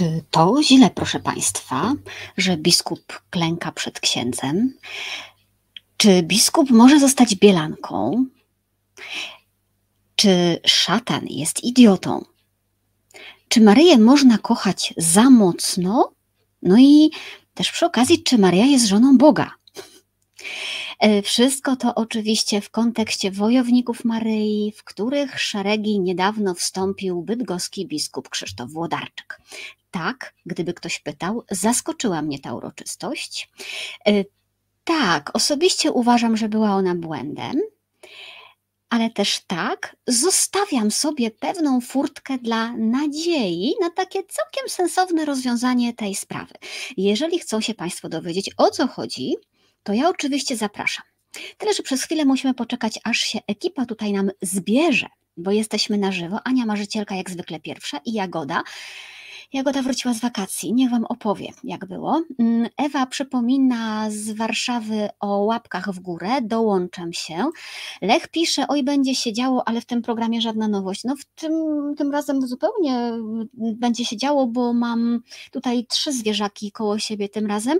Czy to źle, proszę Państwa, że biskup klęka przed księdzem? Czy biskup może zostać bielanką? Czy szatan jest idiotą? Czy Maryję można kochać za mocno? No i też przy okazji, czy Maria jest żoną Boga? E, wszystko to oczywiście w kontekście wojowników Maryi, w których szeregi niedawno wstąpił bydgoski biskup Krzysztof Włodarczyk. Tak, gdyby ktoś pytał, zaskoczyła mnie ta uroczystość. E, tak, osobiście uważam, że była ona błędem, ale też tak, zostawiam sobie pewną furtkę dla nadziei na takie całkiem sensowne rozwiązanie tej sprawy. Jeżeli chcą się Państwo dowiedzieć, o co chodzi, to ja oczywiście zapraszam. Tyle, że przez chwilę musimy poczekać, aż się ekipa tutaj nam zbierze, bo jesteśmy na żywo. Ania Marzycielka jak zwykle pierwsza i Jagoda. Jagoda wróciła z wakacji, niech Wam opowie, jak było. Mm, Ewa przypomina z Warszawy o łapkach w górę, dołączam się. Lech pisze, oj będzie się działo, ale w tym programie żadna nowość. No w tym, tym razem zupełnie będzie się działo, bo mam tutaj trzy zwierzaki koło siebie tym razem,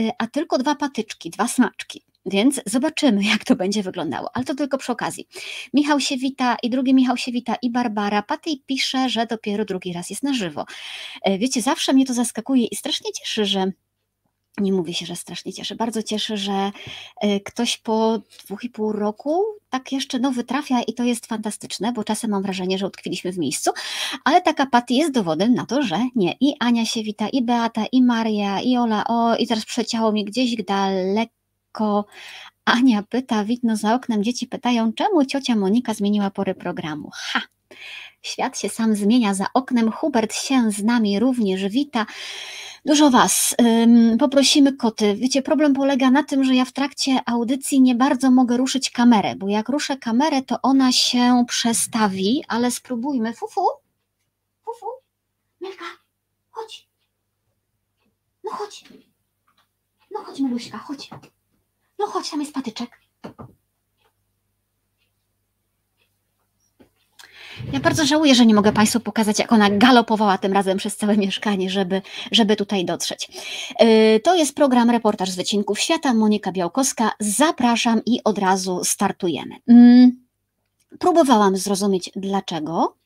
y, a tylko dwa patyczki, dwa smaczki. Więc zobaczymy, jak to będzie wyglądało, ale to tylko przy okazji. Michał się wita i drugi Michał się wita i Barbara. Patej pisze, że dopiero drugi raz jest na żywo. E, wiecie, zawsze mnie to zaskakuje i strasznie cieszy, że nie mówi się, że strasznie cieszy. Bardzo cieszy, że e, ktoś po dwóch i pół roku tak jeszcze nowy trafia i to jest fantastyczne, bo czasem mam wrażenie, że utkwiliśmy w miejscu, ale taka Patty jest dowodem na to, że nie. I Ania się wita, i Beata, i Maria, i Ola, o, i teraz przeciało mi gdzieś daleko tylko Ania pyta, widno za oknem, dzieci pytają, czemu ciocia Monika zmieniła pory programu. Ha! Świat się sam zmienia za oknem, Hubert się z nami również wita. Dużo Was. poprosimy koty. Wiecie, problem polega na tym, że ja w trakcie audycji nie bardzo mogę ruszyć kamerę, bo jak ruszę kamerę, to ona się przestawi, ale spróbujmy. Fufu? Fufu? Melka, chodź. No chodź. No chodź, Meluśka, chodź. No chodź, tam jest patyczek. Ja bardzo żałuję, że nie mogę Państwu pokazać, jak ona galopowała tym razem przez całe mieszkanie, żeby, żeby tutaj dotrzeć. Y, to jest program Reportaż z Wycinków Świata. Monika Białkowska. Zapraszam i od razu startujemy. Mm, próbowałam zrozumieć dlaczego.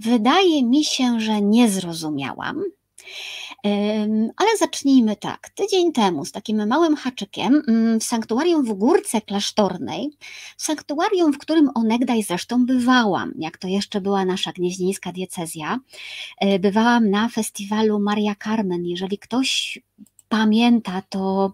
Wydaje mi się, że nie zrozumiałam. Ale zacznijmy tak. Tydzień temu z takim małym haczykiem mm, w sanktuarium w Górce Klasztornej, w sanktuarium, w którym onegdaj zresztą bywałam, jak to jeszcze była nasza gnieźnieńska diecezja, e, bywałam na festiwalu Maria Carmen. Jeżeli ktoś pamięta, to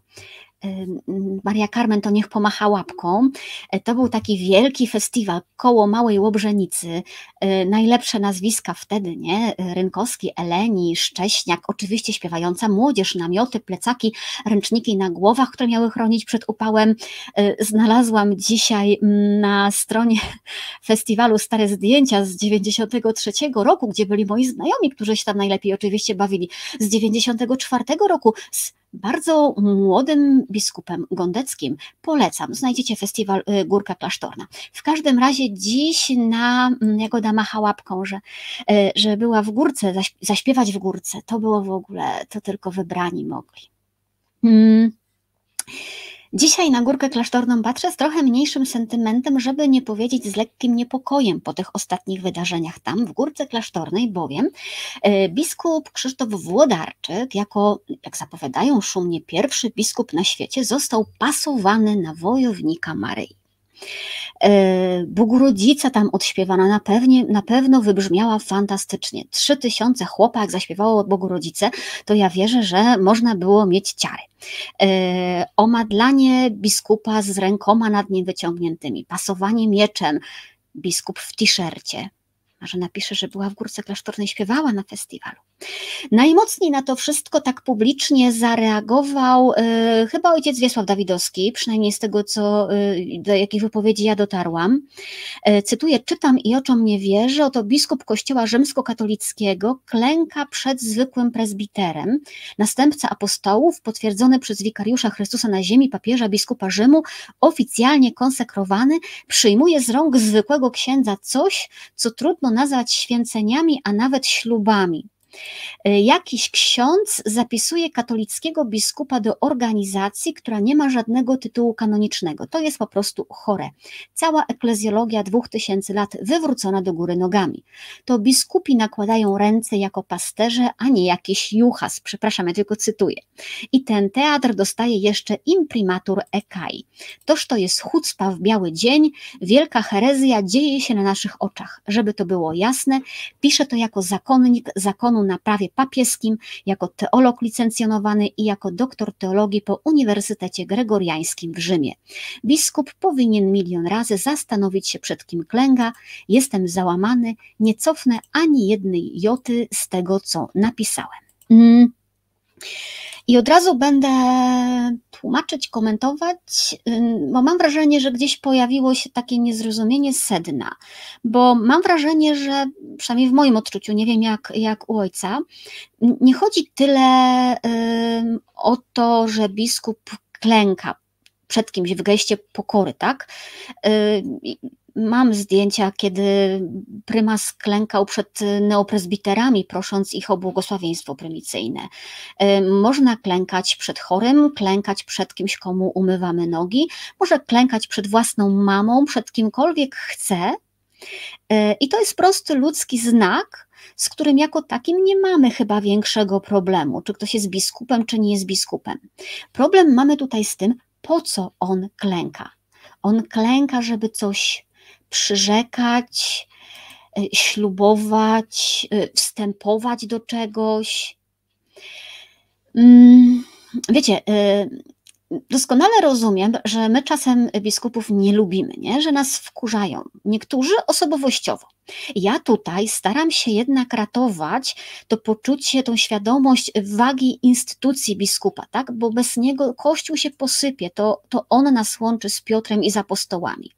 Maria Carmen to niech pomacha łapką. E, to był taki wielki festiwal koło Małej Łobrzenicy. E, najlepsze nazwiska wtedy, nie? Rynkowski, Eleni, Szcześniak, oczywiście śpiewająca młodzież, namioty, plecaki, ręczniki na głowach, które miały chronić przed upałem. E, znalazłam dzisiaj na stronie festiwalu stare zdjęcia z 93 roku, gdzie byli moi znajomi, którzy się tam najlepiej oczywiście bawili. Z 94 roku, z bardzo młodym biskupem Gondeckim. Polecam, znajdziecie festiwal y, Górka Klasztorna. W każdym razie dziś na mm, Jagoda macha łapką, że, y, że była w górce, zaśpiewać w górce. To było w ogóle, to tylko wybrani mogli. Hmm. Dzisiaj na górkę klasztorną patrzę z trochę mniejszym sentymentem, żeby nie powiedzieć z lekkim niepokojem po tych ostatnich wydarzeniach tam, w górce klasztornej, bowiem e, biskup Krzysztof Włodarczyk, jako, jak zapowiadają szumnie, pierwszy biskup na świecie, został pasowany na wojownika Maryi. E, Bogurodzica tam odśpiewana na, pewnie, na pewno wybrzmiała fantastycznie. Trzy tysiące chłopak zaśpiewało Bogurodzicę, to ja wierzę, że można było mieć ciary. E, Omadlanie biskupa z rękoma nad nim wyciągniętymi, pasowanie mieczem, biskup w t-shircie, że napisze, że była w Górce Klasztornej, śpiewała na festiwalu. Najmocniej na to wszystko tak publicznie zareagował y, chyba ojciec Wiesław Dawidowski, przynajmniej z tego, co, y, do jakich wypowiedzi ja dotarłam. Y, cytuję, czytam i oczom nie wierzę, oto biskup kościoła rzymskokatolickiego klęka przed zwykłym prezbiterem, następca apostołów, potwierdzony przez wikariusza Chrystusa na ziemi, papieża biskupa Rzymu, oficjalnie konsekrowany, przyjmuje z rąk zwykłego księdza coś, co trudno nazwać święceniami, a nawet ślubami. Y, jakiś ksiądz zapisuje katolickiego biskupa do organizacji, która nie ma żadnego tytułu kanonicznego. To jest po prostu chore. Cała eklezjologia dwóch tysięcy lat wywrócona do góry nogami. To biskupi nakładają ręce jako pasterze, a nie jakiś juchas. Przepraszam, ja tylko cytuję. I ten teatr dostaje jeszcze imprimatur ekai. Toż to jest chucpa w biały dzień, wielka herezja dzieje się na naszych oczach. Żeby to było jasne, piszę to jako zakonnik zakonu na prawie papieskim, jako teolog licencjonowany i jako doktor teologii po Uniwersytecie Gregoriańskim w Rzymie. Biskup powinien milion razy zastanowić się przed kim klęga. Jestem załamany, nie cofnę ani jednej joty z tego, co napisałem. Mm. I od razu będę tłumaczyć, komentować, bo mam wrażenie, że gdzieś pojawiło się takie niezrozumienie sedna, bo mam wrażenie, że przynajmniej w moim odczuciu, nie wiem jak, jak u ojca, nie chodzi tyle o to, że biskup klęka przed kimś w geście pokory, tak? Mam zdjęcia, kiedy prymas klękał przed neopresbiterami, prosząc ich o błogosławieństwo prymicyjne. Można klękać przed chorym, klękać przed kimś, komu umywamy nogi, może klękać przed własną mamą, przed kimkolwiek chce. I to jest prosty ludzki znak, z którym jako takim nie mamy chyba większego problemu, czy ktoś jest biskupem, czy nie jest biskupem. Problem mamy tutaj z tym, po co on klęka. On klęka, żeby coś przyrzekać, y, ślubować, y, wstępować do czegoś. Mm, wiecie, y, doskonale rozumiem, że my czasem biskupów nie lubimy, nie? że nas wkurzają. Niektórzy osobowościowo. Ja tutaj staram się jednak ratować to poczucie, tą świadomość wagi instytucji biskupa, tak? bo bez niego Kościół się posypie, to, to on nas łączy z Piotrem i z apostołami.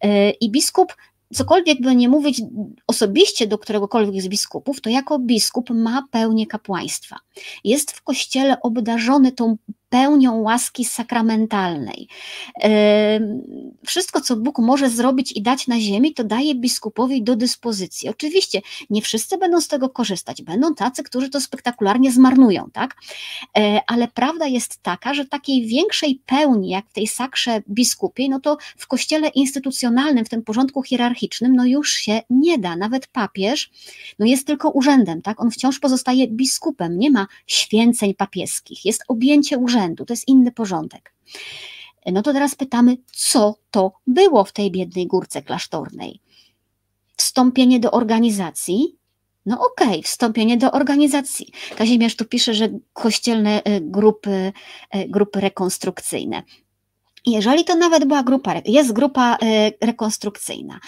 E, I biskup cokolwiek by nie mówić osobiście do któregokolwiek z biskupów, to jako biskup ma pełnię kapłaństwa. Jest w kościele obdarzony tą pełnią łaski sakramentalnej. Wszystko, co Bóg może zrobić i dać na ziemi, to daje biskupowi do dyspozycji. Oczywiście nie wszyscy będą z tego korzystać, będą tacy, którzy to spektakularnie zmarnują, tak? E, ale prawda jest taka, że takiej większej pełni, jak w tej sakrze biskupiej, no to w kościele instytucjonalnym, w tym porządku hierarchicznym, no już się nie da. Nawet papież, no jest tylko urzędem, tak? On wciąż pozostaje biskupem, nie ma święceń papieskich, jest objęcie urzędu urzędu, to jest inny porządek. No to teraz pytamy, co to było w tej biednej górce klasztornej? Wstąpienie do organizacji? No okej, okay, wstąpienie do organizacji. Kazimierz tu pisze, że kościelne e, grupy, e, grupy rekonstrukcyjne. Jeżeli to nawet była grupa, jest grupa e, rekonstrukcyjna,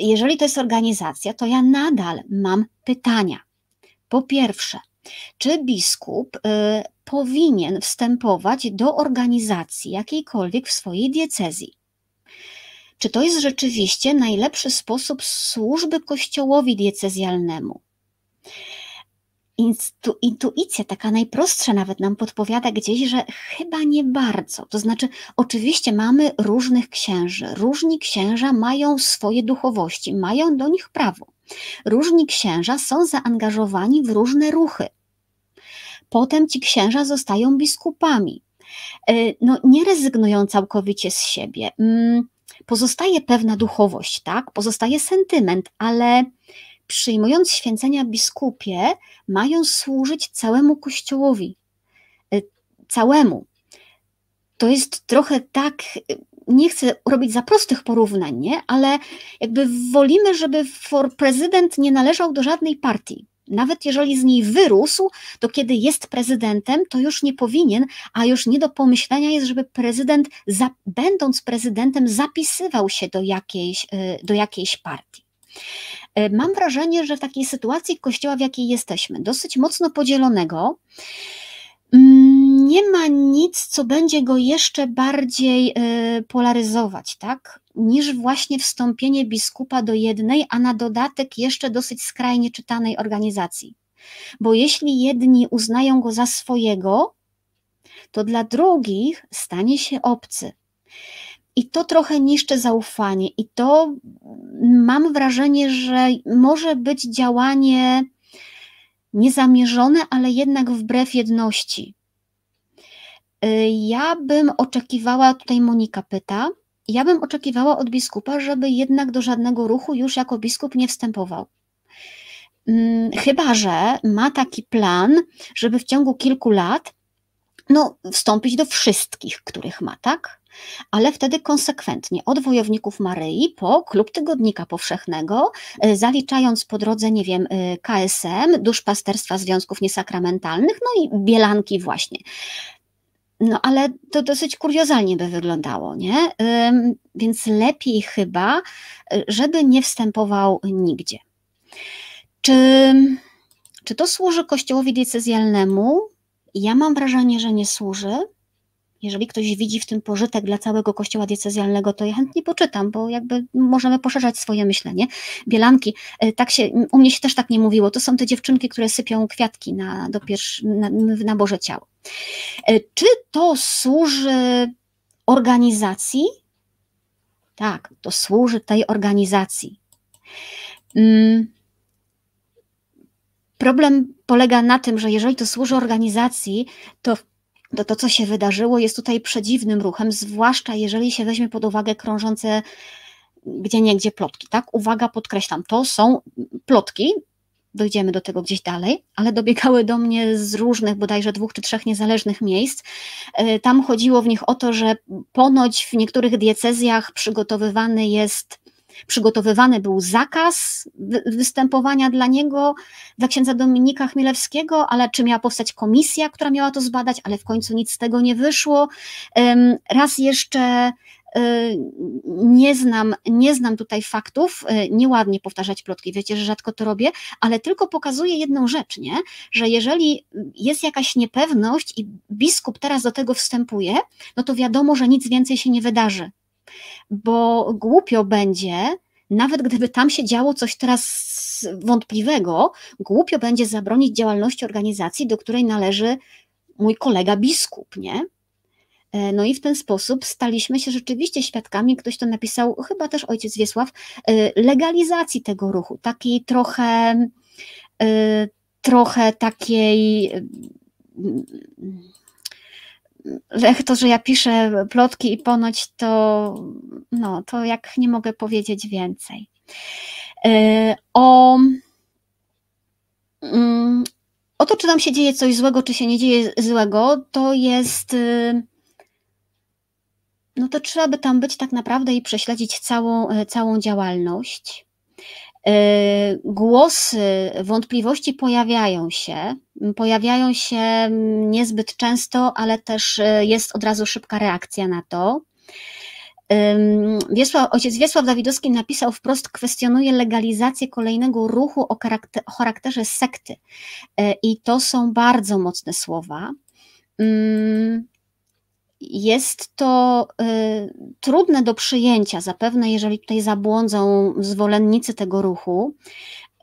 jeżeli to jest organizacja, to ja nadal mam pytania. Po pierwsze, czy biskup powinien wstępować do organizacji jakiejkolwiek w swojej diecezji. Czy to jest rzeczywiście najlepszy sposób służby kościołowi diecezjalnemu? Intu, intuicja, taka najprostsza nawet nam podpowiada gdzieś, że chyba nie bardzo. To znaczy, oczywiście mamy różnych księży. Różni księża mają swoje duchowości, mają do nich prawo. Różni księża są zaangażowani w różne ruchy potem ci księża zostają biskupami. E, no, nie rezygnują całkowicie z siebie. Mm, pozostaje pewna duchowość, tak? Pozostaje sentyment, ale przyjmując święcenia biskupie, mają służyć całemu kościołowi. E, całemu. To jest trochę tak, nie chcę robić za prostych porównań, nie? ale jakby wolimy, żeby prezydent nie należał do żadnej partii nawet jeżeli z niej wyrósł, to kiedy jest prezydentem, to już nie powinien, a już nie do pomyślenia jest, żeby prezydent, za, będąc prezydentem, zapisywał się do jakiejś, y, do jakiejś partii. Y, mam wrażenie, że w takiej sytuacji kościoła, w jakiej jesteśmy, dosyć mocno podzielonego, mm, nie ma nic, co będzie go jeszcze bardziej y, polaryzować, tak? Niż właśnie wstąpienie biskupa do jednej, a na dodatek jeszcze dosyć skrajnie czytanej organizacji. Bo jeśli jedni uznają go za swojego, to dla drugich stanie się obcy. I to trochę niszczy zaufanie, i to mam wrażenie, że może być działanie niezamierzone, ale jednak wbrew jedności. Y, ja bym oczekiwała, tutaj Monika pyta, ja bym oczekiwała od biskupa, żeby jednak do żadnego ruchu już jako biskup nie wstępował. Mm, chyba, że ma taki plan, żeby w ciągu kilku lat no, wstąpić do wszystkich, których ma, tak? ale wtedy konsekwentnie od wojowników Maryi po klub tygodnika powszechnego, e, zaliczając po drodze, nie wiem, e, KSM, duszpasterstwa związków niesakramentalnych, no i bielanki właśnie. No ale to dosyć kuriozalnie by wyglądało, nie? Więc lepiej chyba, e, żeby nie wstępował nigdzie. Czy, czy to służy kościołowi diecezjalnemu? Ja mam wrażenie, że nie służy. Jeżeli ktoś widzi w tym pożytek dla całego kościoła diecezjalnego, to ja chętnie poczytam, bo jakby możemy poszerzać swoje myślenie. Bielanki, e, tak się, u mnie się też tak nie mówiło, to są te dziewczynki, które sypią kwiatki na, do pierwszy, na, na Boże Ciało. E, czy to służy organizacji? Tak, to służy tej organizacji. Mm. Problem polega na tym, że jeżeli to służy organizacji, to to, to, co się wydarzyło, jest tutaj przedziwnym ruchem, zwłaszcza jeżeli się weźmie pod uwagę krążące gdzie niegdzie plotki. Tak, uwaga, podkreślam, to są plotki, dojdziemy do tego gdzieś dalej, ale dobiegały do mnie z różnych, bodajże dwóch czy trzech niezależnych miejsc. E, tam chodziło w nich o to, że ponoć w niektórych diecezjach przygotowywany jest przygotowywany był zakaz występowania dla niego, dla księdza Dominika Chmielewskiego, ale czy miała powstać komisja, która miała to zbadać, ale w końcu nic z tego nie wyszło. Raz jeszcze y, nie znam, nie znam tutaj faktów, y, nieładnie powtarzać plotki, wiecie, że rzadko to robię, ale tylko pokazuję jedną rzecz, nie? że jeżeli jest jakaś niepewność i biskup teraz do tego wstępuje, no to wiadomo, że nic więcej się nie wydarzy bo głupio będzie, nawet gdyby tam się działo coś teraz wątpliwego, głupio będzie zabronić działalności organizacji, do której należy mój kolega biskup, nie? E, no i w ten sposób staliśmy się rzeczywiście świadkami, ktoś to napisał, chyba też ojciec Wiesław, e, legalizacji tego ruchu, takiej trochę, e, trochę takiej to, że ja piszę plotki i ponoć to, no, to jak nie mogę powiedzieć więcej. E, o, mm, o to, czy tam się dzieje coś złego, czy się nie dzieje złego, to jest. Y, no to trzeba by tam być tak naprawdę i prześledzić całą, e, całą działalność. E, głosy wątpliwości pojawiają się, pojawiają się niezbyt często, ale też e, jest od razu szybka reakcja na to. Wiesław, ojciec Wiesław Dawidowski napisał wprost, kwestionuje legalizację kolejnego ruchu o charakterze, sekty. E, I to są bardzo mocne słowa. Jest to y, trudne do przyjęcia, zapewne, jeżeli tutaj zabłądzą zwolennicy tego ruchu,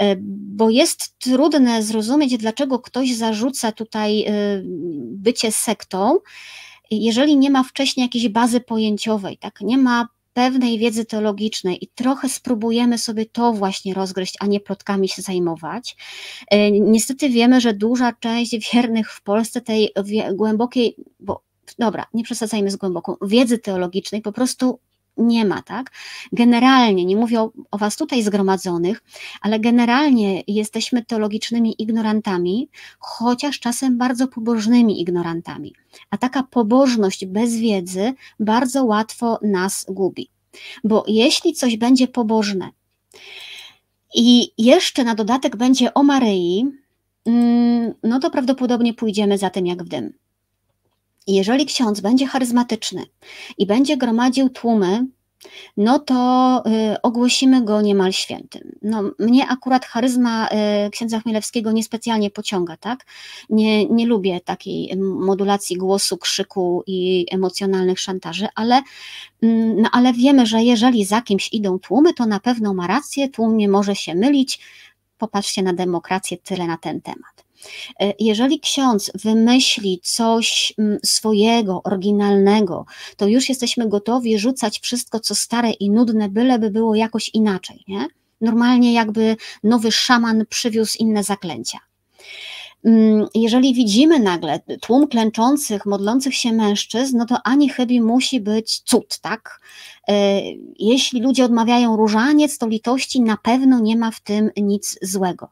y, bo jest trudne zrozumieć, dlaczego ktoś zarzuca tutaj y, bycie sektą, jeżeli nie ma wcześniej jakiejś bazy pojęciowej, tak, nie ma pewnej wiedzy teologicznej i trochę spróbujemy sobie to właśnie rozgryźć, a nie plotkami się zajmować. Niestety wiemy, że duża część wiernych w Polsce tej głębokiej, bo dobra, nie przesadzajmy z głęboką, wiedzy teologicznej po prostu nie ma, tak? Generalnie, nie mówię o, o, Was tutaj zgromadzonych, ale generalnie jesteśmy teologicznymi ignorantami, chociaż czasem bardzo pobożnymi ignorantami. A taka pobożność bez wiedzy bardzo łatwo nas gubi. Bo jeśli coś będzie pobożne i jeszcze na dodatek będzie o Maryi, mm, no to prawdopodobnie pójdziemy za tym jak w dym. Jeżeli ksiądz będzie charyzmatyczny i będzie gromadził tłumy, no to y, ogłosimy go niemal świętym. No, mnie akurat charyzma y, księdza Chmielewskiego niespecjalnie pociąga, tak? Nie, nie lubię takiej modulacji głosu, krzyku i emocjonalnych szantaży, ale, mm, no, ale wiemy, że jeżeli za kimś idą tłumy, to na pewno ma rację, tłum nie może się mylić. Popatrzcie na demokrację, tyle na ten temat. E, jeżeli ksiądz wymyśli coś mm, swojego, oryginalnego, to już jesteśmy gotowi rzucać wszystko, co stare i nudne, byleby było jakoś inaczej. Nie? Normalnie jakby nowy szaman przywiózł inne zaklęcia. mm, jeżeli widzimy nagle tłum klęczących, modlących się mężczyzn, no to ani chyba musi być cud, tak? E, jeśli ludzie odmawiają różaniec, to litości na pewno nie ma w tym nic złego.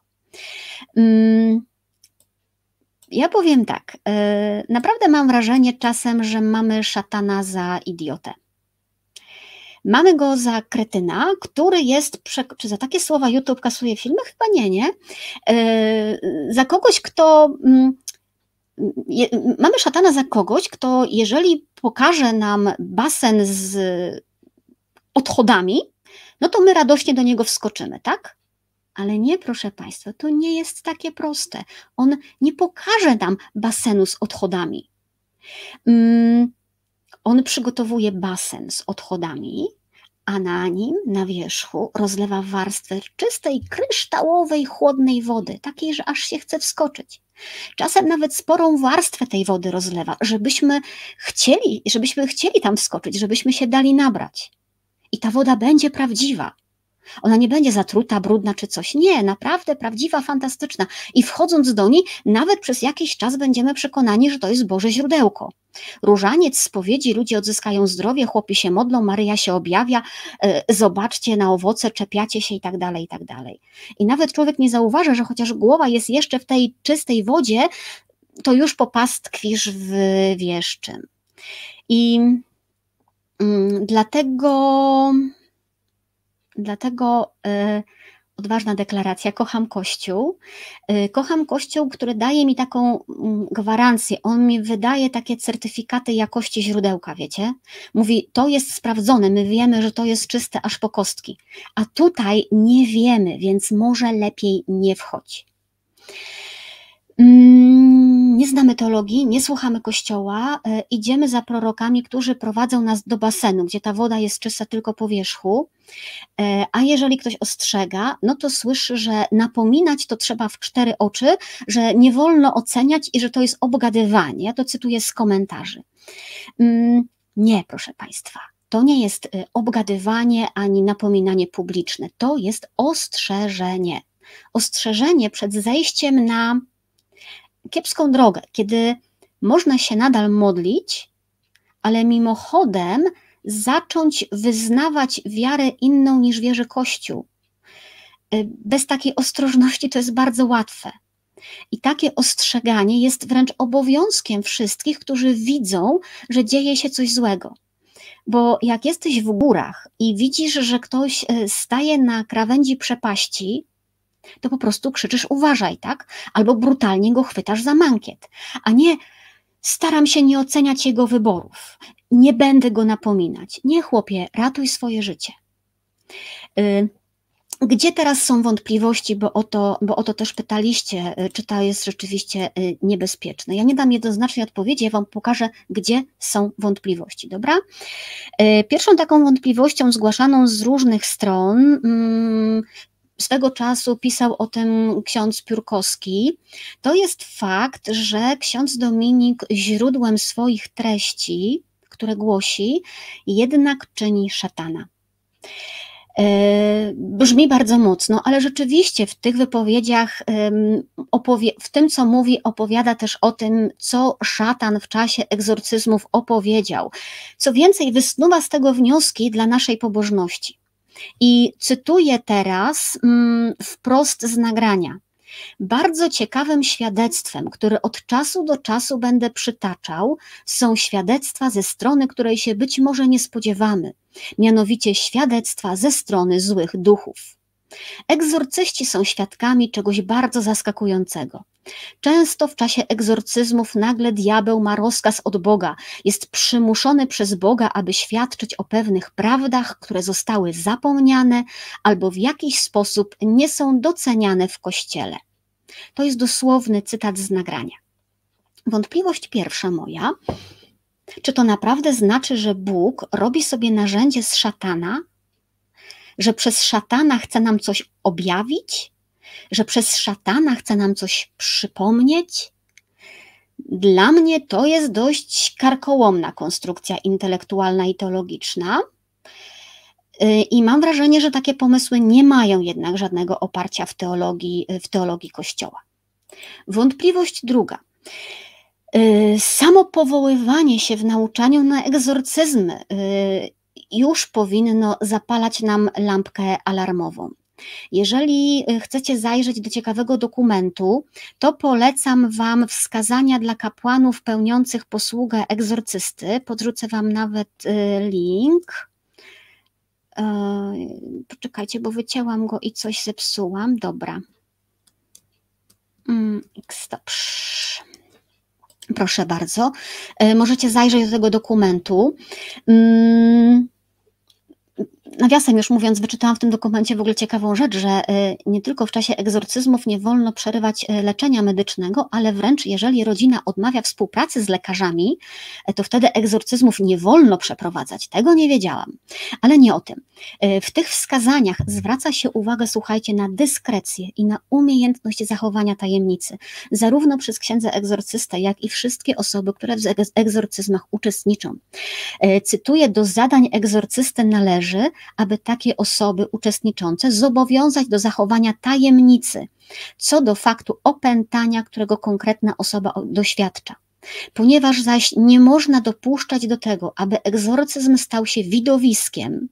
Ja powiem tak, e, naprawdę mam wrażenie czasem, że mamy szatana za idiotę. Mamy go za kretyna, który jest, czy za takie słowa YouTube kasuje filmy? Chyba nie, nie. E, za kogoś, kto. Mm, mamy szatana za kogoś, kto jeżeli pokaże nam basen z odchodami, no to my radośnie do niego wskoczymy, tak? Ale nie, proszę Państwa, to nie jest takie proste. On nie pokaże nam basenu z odchodami. Mm, on przygotowuje basen z odchodami, a na nim, na wierzchu, rozlewa warstwę czystej, kryształowej, chłodnej wody, takiej, że aż się chce wskoczyć. Czasem nawet sporą warstwę tej wody rozlewa, żebyśmy chcieli, żebyśmy chcieli tam wskoczyć, żebyśmy się dali nabrać. I ta woda będzie prawdziwa, ona nie będzie zatruta, brudna czy coś. Nie, naprawdę prawdziwa, fantastyczna. I wchodząc do niej, nawet przez jakiś czas będziemy przekonani, że to jest Boże źródełko. Różaniec, spowiedzi, ludzie odzyskają zdrowie, chłopi się modlą, Maryja się objawia, e, zobaczcie na owoce, czepiacie się i tak dalej, i tak dalej. I nawet człowiek nie zauważa, że chociaż głowa jest jeszcze w tej czystej wodzie, to już popastwisz w wiesz czym. I mm, dlatego Dlatego y, odważna deklaracja. Kocham Kościół. Y, kocham Kościół, który daje mi taką mm, gwarancję. On mi wydaje takie certyfikaty jakości źródełka, wiecie? Mówi, to jest sprawdzone, my wiemy, że to jest czyste aż po kostki. A tutaj nie wiemy, więc może lepiej nie wchodź. Mm, nie znamy teologii, nie słuchamy kościoła, e, idziemy za prorokami, którzy prowadzą nas do basenu, gdzie ta woda jest czysta tylko po wierzchu. E, a jeżeli ktoś ostrzega, no to słyszy, że napominać to trzeba w cztery oczy, że nie wolno oceniać i że to jest obgadywanie. Ja to cytuję z komentarzy. Mm, nie, proszę Państwa. To nie jest e, obgadywanie ani napominanie publiczne, to jest ostrzeżenie. Ostrzeżenie przed zejściem na kiepską drogę, kiedy można się nadal modlić, ale mimochodem zacząć wyznawać wiarę inną niż wierzy Kościół. Y, bez takiej ostrożności to jest bardzo łatwe. I takie ostrzeganie jest wręcz obowiązkiem wszystkich, którzy widzą, że dzieje się coś złego. Bo jak jesteś w górach i widzisz, że ktoś y, staje na krawędzi przepaści, to po prostu krzyczysz uważaj, tak? Albo brutalnie go chwytasz za mankiet, a nie staram się nie oceniać jego wyborów, nie będę go napominać. Nie chłopie, ratuj swoje życie. Y, gdzie teraz są wątpliwości, bo o, to, bo o to też pytaliście, y, czy to jest rzeczywiście y, niebezpieczne? Ja nie dam jednoznacznej odpowiedzi, ja Wam pokażę, gdzie są wątpliwości, dobra? Pierwszą taką wątpliwością zgłaszaną z różnych stron mm, swego czasu pisał o tym ksiądz Piórkowski, to jest fakt, że ksiądz Dominik źródłem swoich treści, które głosi, jednak czyni szatana. E, brzmi bardzo mocno, ale rzeczywiście w tych wypowiedziach, w tym co mówi, opowiada też o tym, co szatan w czasie egzorcyzmów opowiedział. Co więcej, wysnuwa z tego wnioski dla naszej pobożności. I cytuję teraz mm, wprost z nagrania. Bardzo ciekawym świadectwem, które od czasu do czasu będę przytaczał, są świadectwa ze strony, której się być może nie spodziewamy, mianowicie świadectwa ze strony złych duchów. Egzorcyści są świadkami czegoś bardzo zaskakującego. Często w czasie egzorcyzmów nagle diabeł ma rozkaz od Boga, jest przymuszony przez Boga, aby świadczyć o pewnych prawdach, które zostały zapomniane albo w jakiś sposób nie są doceniane w kościele. To jest dosłowny cytat z nagrania. Wątpliwość pierwsza moja. Czy to naprawdę znaczy, że Bóg robi sobie narzędzie z szatana, że przez szatana chce nam coś objawić, że przez szatana chce nam coś przypomnieć? Dla mnie to jest dość karkołomna konstrukcja intelektualna i teologiczna. Y, I mam wrażenie, że takie pomysły nie mają jednak żadnego oparcia w teologii, w teologii Kościoła. Wątpliwość druga. Y, samo powoływanie się w nauczaniu na egzorcyzmy y, już powinno zapalać nam lampkę alarmową. Jeżeli y, chcecie zajrzeć do ciekawego dokumentu, to polecam Wam wskazania dla kapłanów pełniących posługę egzorcysty. Podrzucę Wam nawet link. Poczekajcie, bo wycięłam go i coś zepsułam. Dobra. Mm, stop. Proszę bardzo. E, możecie zajrzeć do tego dokumentu. Nawiasem już mówiąc, wyczytałam w tym dokumencie w ogóle ciekawą rzecz, że e, nie tylko w czasie egzorcyzmów nie wolno przerywać e, leczenia medycznego, ale wręcz jeżeli rodzina odmawia współpracy z lekarzami, e, to wtedy egzorcyzmów nie wolno przeprowadzać. Tego nie wiedziałam, ale nie o tym. W tych wskazaniach zwraca się uwagę, słuchajcie, na dyskrecję i na umiejętność zachowania tajemnicy, zarówno przez księdza egzorcystę, jak i wszystkie osoby, które w egzorcyzmach uczestniczą. Cytuję, do zadań egzorcysty należy, aby takie osoby uczestniczące zobowiązać do zachowania tajemnicy co do faktu opętania, którego konkretna osoba doświadcza. Ponieważ zaś nie można dopuszczać do tego, aby egzorcyzm stał się widowiskiem,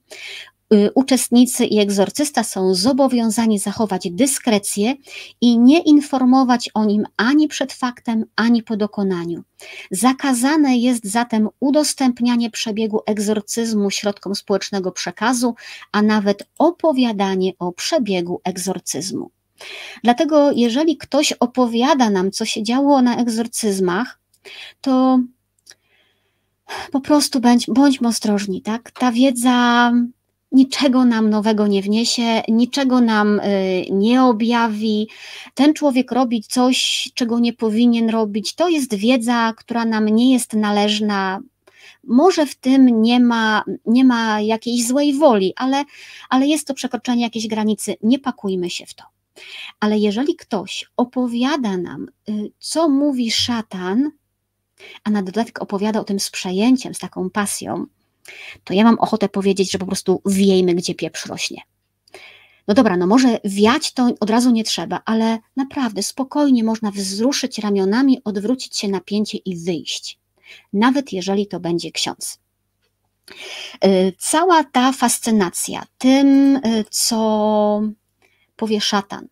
uczestnicy i egzorcysta są zobowiązani zachować dyskrecję i nie informować o nim ani przed faktem, ani po dokonaniu. Zakazane jest zatem udostępnianie przebiegu egzorcyzmu środkom społecznego przekazu, a nawet opowiadanie o przebiegu egzorcyzmu. Dlatego, jeżeli ktoś opowiada nam, co się działo na egzorcyzmach, to po prostu bądź, bądźmy ostrożni, tak? Ta wiedza niczego nam nowego nie wniesie, niczego nam y, nie objawi. Ten człowiek robi coś, czego nie powinien robić. To jest wiedza, która nam nie jest należna. Może w tym nie ma, nie ma jakiejś złej woli, ale, ale jest to przekroczenie jakiejś granicy. Nie pakujmy się w to. Ale jeżeli ktoś opowiada nam, y, co mówi szatan, a na dodatek opowiada o tym z przejęciem, z taką pasją, to ja mam ochotę powiedzieć, że po prostu wiejmy, gdzie pieprz rośnie. No dobra, no może wiać to od razu nie trzeba, ale naprawdę spokojnie można wzruszyć ramionami, odwrócić się napięcie i wyjść. Nawet jeżeli to będzie ksiądz. Y, cała ta fascynacja tym, y, co powie szatan,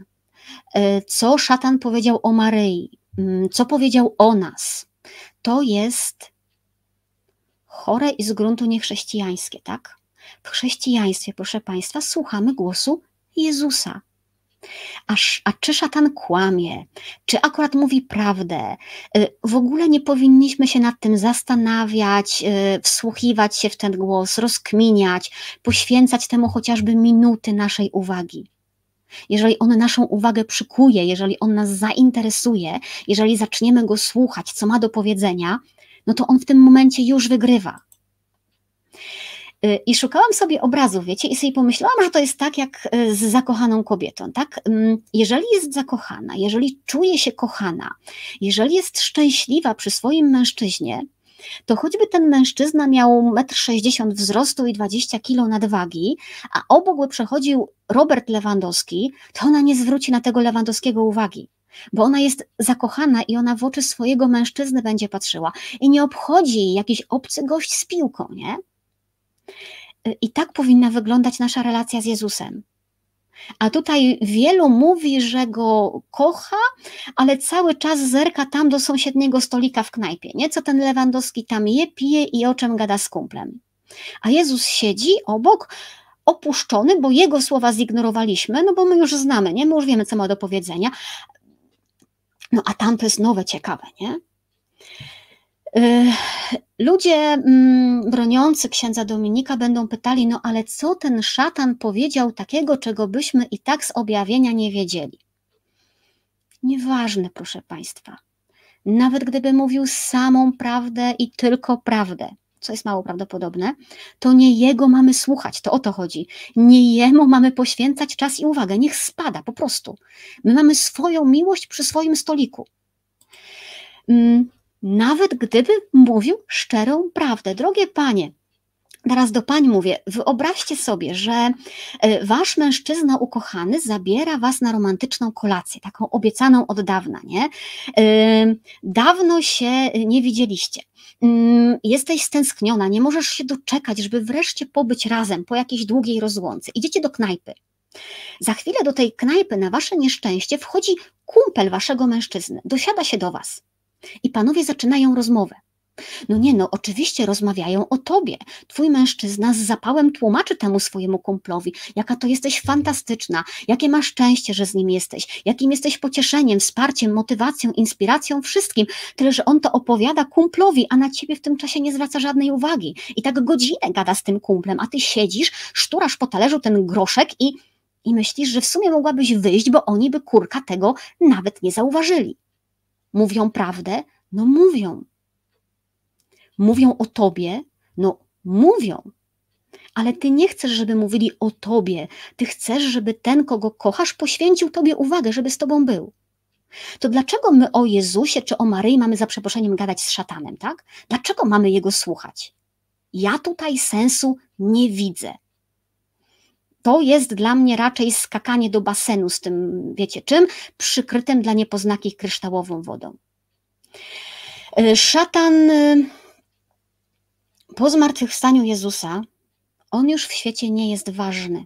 y, co szatan powiedział o Maryi, mm, co powiedział o nas, to jest chore i z gruntu niechrześcijańskie, tak? W chrześcijaństwie, proszę Państwa, słuchamy głosu Jezusa. Aż, a czy szatan kłamie, czy akurat mówi prawdę? Y, w ogóle nie powinniśmy się nad tym zastanawiać, y, wsłuchiwać się w ten głos, rozkminiać, poświęcać temu chociażby minuty naszej uwagi. Jeżeli on naszą uwagę przykuje, jeżeli on nas zainteresuje, jeżeli zaczniemy go słuchać, co ma do powiedzenia, no to on w tym momencie już wygrywa. Y, I szukałam sobie obrazów, wiecie, i sobie pomyślałam, że to jest tak jak y, z zakochaną kobietą, tak? Mm, jeżeli jest zakochana, jeżeli czuje się kochana, jeżeli jest szczęśliwa przy swoim mężczyźnie, to choćby ten mężczyzna miał 1,60 m wzrostu i 20 kg nadwagi, a obok przechodził Robert Lewandowski, to ona nie zwróci na tego Lewandowskiego uwagi bo ona jest zakochana i ona w oczy swojego mężczyzny będzie patrzyła i nie obchodzi jej jakiś obcy gość z piłką, nie? I tak powinna wyglądać nasza relacja z Jezusem. A tutaj wielu mówi, że go kocha, ale cały czas zerka tam do sąsiedniego stolika w knajpie. Nie co ten Lewandowski tam je, pije i o czym gada z kumplem. A Jezus siedzi obok, opuszczony, bo jego słowa zignorowaliśmy, no bo my już znamy, nie? My już wiemy, co ma do powiedzenia, no a tam to jest nowe, ciekawe, nie? Y, ludzie mm, broniący księdza Dominika będą pytali, no ale co ten szatan powiedział takiego, czego byśmy i tak z objawienia nie wiedzieli? Nieważne, proszę Państwa. Nawet gdyby mówił samą prawdę i tylko prawdę, co jest mało prawdopodobne, to nie jego mamy słuchać, to o to chodzi. Nie jemu mamy poświęcać czas i uwagę, niech spada po prostu. My mamy swoją miłość przy swoim stoliku. Mm, nawet gdyby mówił szczerą prawdę. Drogie panie, Teraz do pań mówię, wyobraźcie sobie, że e, wasz mężczyzna ukochany zabiera was na romantyczną kolację, taką obiecaną od dawna, nie? E, dawno się nie widzieliście. Mm, jesteś stęskniona, nie możesz się doczekać, żeby wreszcie pobyć razem po jakiejś długiej rozłące. Idziecie do knajpy. Za chwilę do tej knajpy na wasze nieszczęście wchodzi kumpel waszego mężczyzny, dosiada się do was i panowie zaczynają rozmowę. No nie, no oczywiście rozmawiają o tobie. Twój mężczyzna z zapałem tłumaczy temu swojemu kumplowi, jaka to jesteś fantastyczna, jakie masz szczęście, że z nim jesteś, jakim jesteś pocieszeniem, wsparciem, motywacją, inspiracją, wszystkim. Tyle, że on to opowiada kumplowi, a na ciebie w tym czasie nie zwraca żadnej uwagi. I tak godzinę gada z tym kumplem, a ty siedzisz, szturasz po talerzu ten groszek i, i myślisz, że w sumie mogłabyś wyjść, bo oni by kurka tego nawet nie zauważyli. Mówią prawdę? No mówią mówią o tobie, no mówią, ale ty nie chcesz, żeby mówili o tobie. Ty chcesz, żeby ten, kogo kochasz, poświęcił tobie uwagę, żeby z tobą był. To dlaczego my o Jezusie czy o Maryi mamy za przeproszeniem gadać z szatanem, tak? Dlaczego mamy jego słuchać? Ja tutaj sensu nie widzę. To jest dla mnie raczej skakanie do basenu z tym, wiecie czym? Przykrytym dla niepoznakich kryształową wodą. Y, szatan y, po zmartwychwstaniu Jezusa on już w świecie nie jest ważny.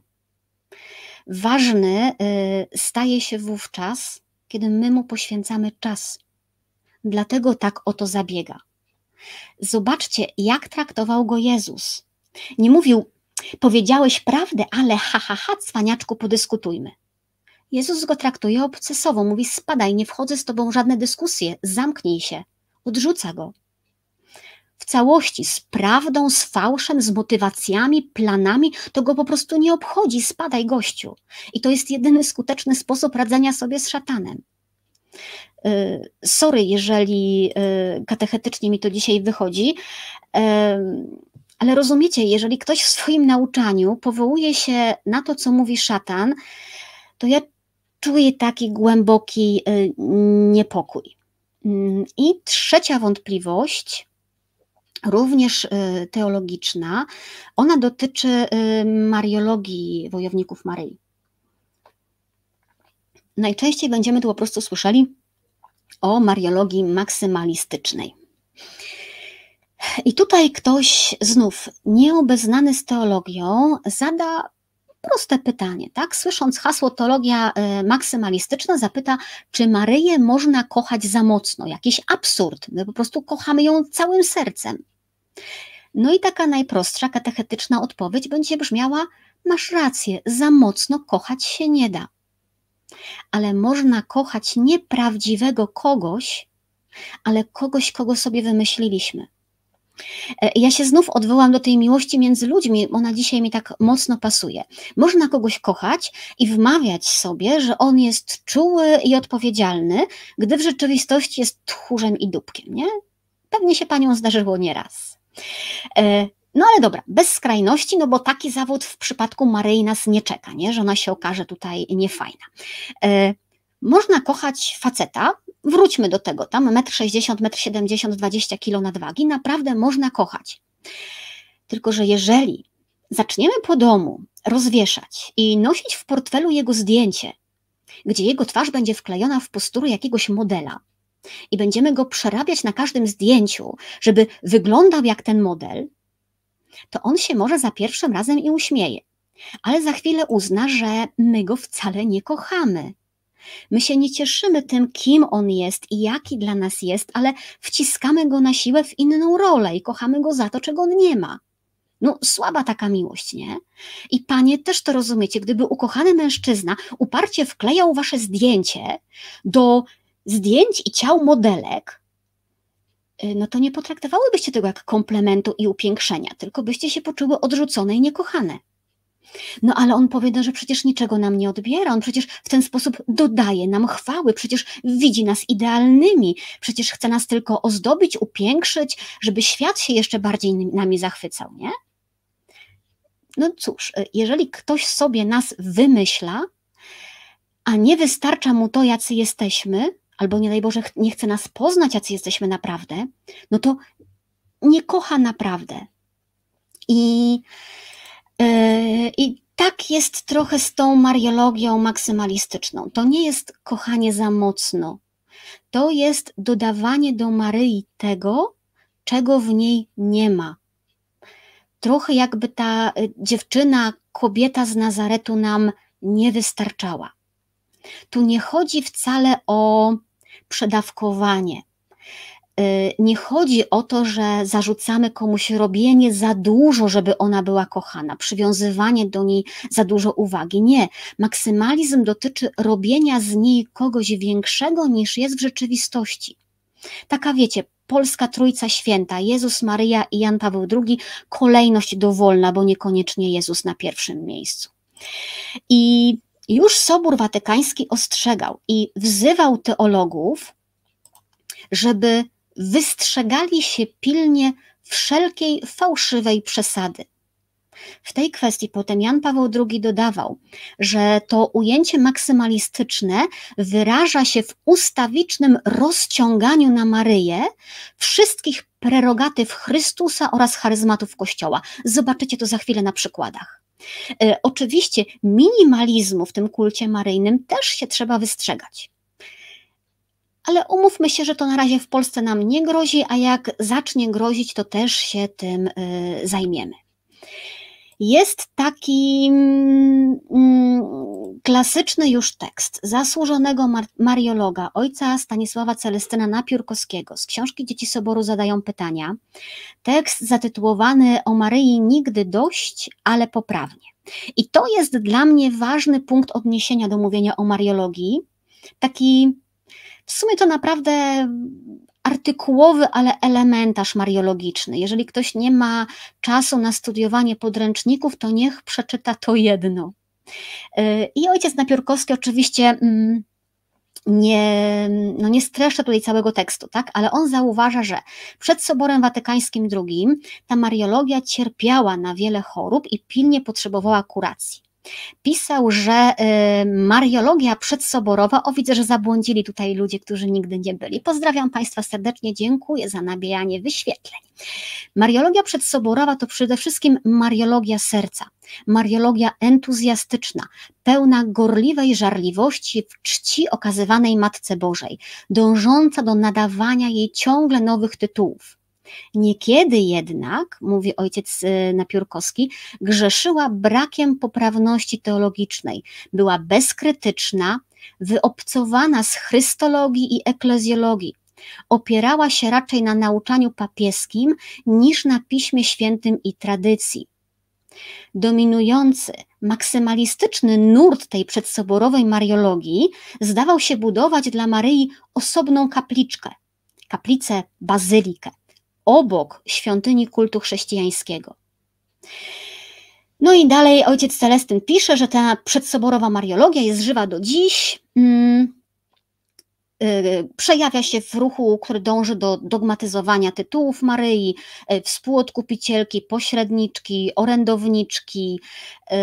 Ważny y, staje się wówczas, kiedy my mu poświęcamy czas. Dlatego tak o to zabiega. Zobaczcie, jak traktował go Jezus. Nie mówił, powiedziałeś prawdę, ale ha, ha, ha, cwaniaczku, podyskutujmy. Jezus go traktuje obcesowo, mówi, spadaj, nie wchodzę z tobą w żadne dyskusje, zamknij się. Odrzuca go w całości, z prawdą, z fałszem, z motywacjami, planami, to go po prostu nie obchodzi, spadaj gościu. I to jest jedyny skuteczny sposób radzenia sobie z szatanem. Y, sorry, jeżeli y, katechetycznie mi to dzisiaj wychodzi, ale rozumiecie, jeżeli ktoś w swoim nauczaniu powołuje się na to, co mówi szatan, to ja czuję taki głęboki y, niepokój. Mm, I trzecia wątpliwość również y, teologiczna. Ona dotyczy y, mariologii wojowników Maryi. Najczęściej będziemy tu po prostu słyszeli o mariologii maksymalistycznej. I tutaj ktoś znów nieobeznany z teologią zada proste pytanie, tak? Słysząc hasło teologia y, maksymalistyczna, zapyta, czy Maryję można kochać za mocno? Jakiś absurd. My po prostu kochamy ją całym sercem. No i taka najprostsza katechetyczna odpowiedź będzie brzmiała: Masz rację, za mocno kochać się nie da. Ale można kochać nie prawdziwego kogoś, ale kogoś, kogo sobie wymyśliliśmy. E, ja się znów odwołam do tej miłości między ludźmi, ona dzisiaj mi tak mocno pasuje. Można kogoś kochać i wmawiać sobie, że on jest czuły i odpowiedzialny, gdy w rzeczywistości jest tchórzem i dupkiem, nie? Pewnie się panią zdarzyło nieraz. E, no ale dobra, bez skrajności, no bo taki zawód w przypadku Maryi nas nie czeka, nie? że ona się okaże tutaj niefajna. E, można kochać faceta, wróćmy do tego, tam 1,60 m, 1,70 m, 20 kg nadwagi, naprawdę można kochać. Tylko, że jeżeli zaczniemy po domu rozwieszać i nosić w portfelu jego zdjęcie, gdzie jego twarz będzie wklejona w postury jakiegoś modela, i będziemy go przerabiać na każdym zdjęciu, żeby wyglądał jak ten model, to on się może za pierwszym razem i uśmieje, ale za chwilę uzna, że my go wcale nie kochamy. My się nie cieszymy tym, kim on jest i jaki dla nas jest, ale wciskamy go na siłę w inną rolę i kochamy go za to, czego on nie ma. No, słaba taka miłość, nie? I panie też to rozumiecie, gdyby ukochany mężczyzna uparcie wklejał wasze zdjęcie do zdjęć i ciał modelek, y, no to nie potraktowałybyście tego jak komplementu i upiększenia, tylko byście się poczuły odrzucone i niekochane. No ale on powie, no, że przecież niczego nam nie odbiera, on przecież w ten sposób dodaje nam chwały, przecież widzi nas idealnymi, przecież chce nas tylko ozdobić, upiększyć, żeby świat się jeszcze bardziej nami zachwycał, nie? No cóż, y, jeżeli ktoś sobie nas wymyśla, a nie wystarcza mu to, jacy jesteśmy, albo nie daj Boże, nie chce nas poznać, jacy jesteśmy naprawdę, no to nie kocha naprawdę. I, I tak jest trochę z tą mariologią maksymalistyczną. To nie jest kochanie za mocno. To jest dodawanie do Maryi tego, czego w niej nie ma. Trochę jakby ta y, dziewczyna, kobieta z Nazaretu nam nie wystarczała. Tu nie chodzi wcale o przedawkowanie. Y, nie chodzi o to, że zarzucamy komuś robienie za dużo, żeby ona była kochana, przywiązywanie do niej za dużo uwagi. Nie. Maksymalizm dotyczy robienia z niej kogoś większego niż jest w rzeczywistości. Taka wiecie, Polska Trójca Święta, Jezus, Maryja i Jan Paweł II, kolejność dowolna, bo niekoniecznie Jezus na pierwszym miejscu. I już Sobór Watykański ostrzegał i wzywał teologów, żeby wystrzegali się pilnie wszelkiej fałszywej przesady. W tej kwestii potem Jan Paweł II dodawał, że to ujęcie maksymalistyczne wyraża się w ustawicznym rozciąganiu na Maryję wszystkich prerogatyw Chrystusa oraz charyzmatów Kościoła. Zobaczycie to za chwilę na przykładach. E, oczywiście minimalizmu w tym kulcie maryjnym też się trzeba wystrzegać. Ale umówmy się, że to na razie w Polsce nam nie grozi, a jak zacznie grozić, to też się tym y, zajmiemy. Jest taki mm, klasyczny już tekst zasłużonego mar mariologa, ojca Stanisława Celestyna Napiórkowskiego z książki Dzieci Soboru zadają pytania. Tekst zatytułowany O Maryi nigdy dość, ale poprawnie. I to jest dla mnie ważny punkt odniesienia do mówienia o mariologii. Taki w sumie to naprawdę artykułowy, ale elementarz mariologiczny. Jeżeli ktoś nie ma czasu na studiowanie podręczników, to niech przeczyta to jedno. Y, I ojciec Napiórkowski oczywiście mm, nie, no nie streszcza tutaj całego tekstu, tak? ale on zauważa, że przed Soborem Watykańskim II ta mariologia cierpiała na wiele chorób i pilnie potrzebowała kuracji pisał, że y, mariologia przedsoborowa, o widzę, że zabłądzili tutaj ludzie, którzy nigdy nie byli. Pozdrawiam Państwa serdecznie, dziękuję za nabijanie wyświetleń. Mariologia przedsoborowa to przede wszystkim mariologia serca, mariologia entuzjastyczna, pełna gorliwej żarliwości w czci okazywanej Matce Bożej, dążąca do nadawania jej ciągle nowych tytułów. Niekiedy jednak, mówi ojciec y, Napiórkowski, grzeszyła brakiem poprawności teologicznej, była bezkrytyczna, wyobcowana z chrystologii i eklezjologii. Opierała się raczej na nauczaniu papieskim niż na piśmie świętym i tradycji. Dominujący, maksymalistyczny nurt tej przedsoborowej mariologii zdawał się budować dla Maryi osobną kapliczkę, kaplicę bazylikę obok świątyni kultu chrześcijańskiego. No i dalej ojciec Celestyn pisze, że ta przedsoborowa mariologia jest żywa do dziś. Mm, y, przejawia się w ruchu, który dąży do dogmatyzowania tytułów Maryi, y, współodkupicielki, pośredniczki, orędowniczki, y,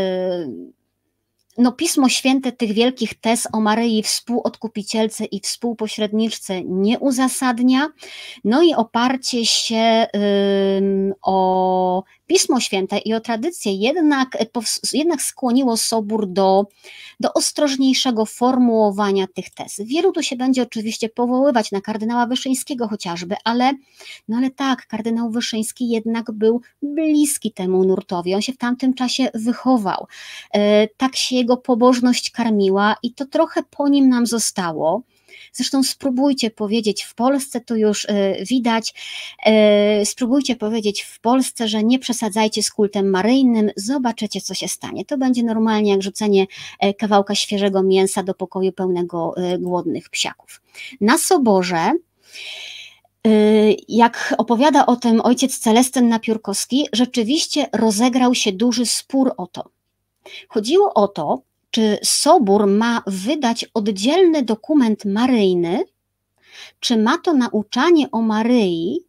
no, Pismo Święte tych wielkich tez o Maryi współodkupicielce i współpośredniczce nie uzasadnia, no i oparcie się o Pismo Święte i o tradycję jednak, jednak skłoniło Sobór do, do ostrożniejszego formułowania tych tez. Wielu tu się będzie oczywiście powoływać na kardynała Wyszyńskiego chociażby, ale, no ale tak, kardynał Wyszyński jednak był bliski temu nurtowi, on się w tamtym czasie wychował, e, tak się jego pobożność karmiła i to trochę po nim nam zostało. Zresztą spróbujcie powiedzieć w Polsce, to już e, widać, e, spróbujcie powiedzieć w Polsce, że nie przesadzajcie z kultem maryjnym, zobaczycie co się stanie. To będzie normalnie jak rzucenie e, kawałka świeżego mięsa do pokoju pełnego głodnych psiaków. Na soborze jak opowiada o tym ojciec Celestyn Napiórkowski, rzeczywiście rozegrał się duży spór o to. Chodziło o to, czy Sobór ma wydać oddzielny dokument maryjny, czy ma to nauczanie o Maryi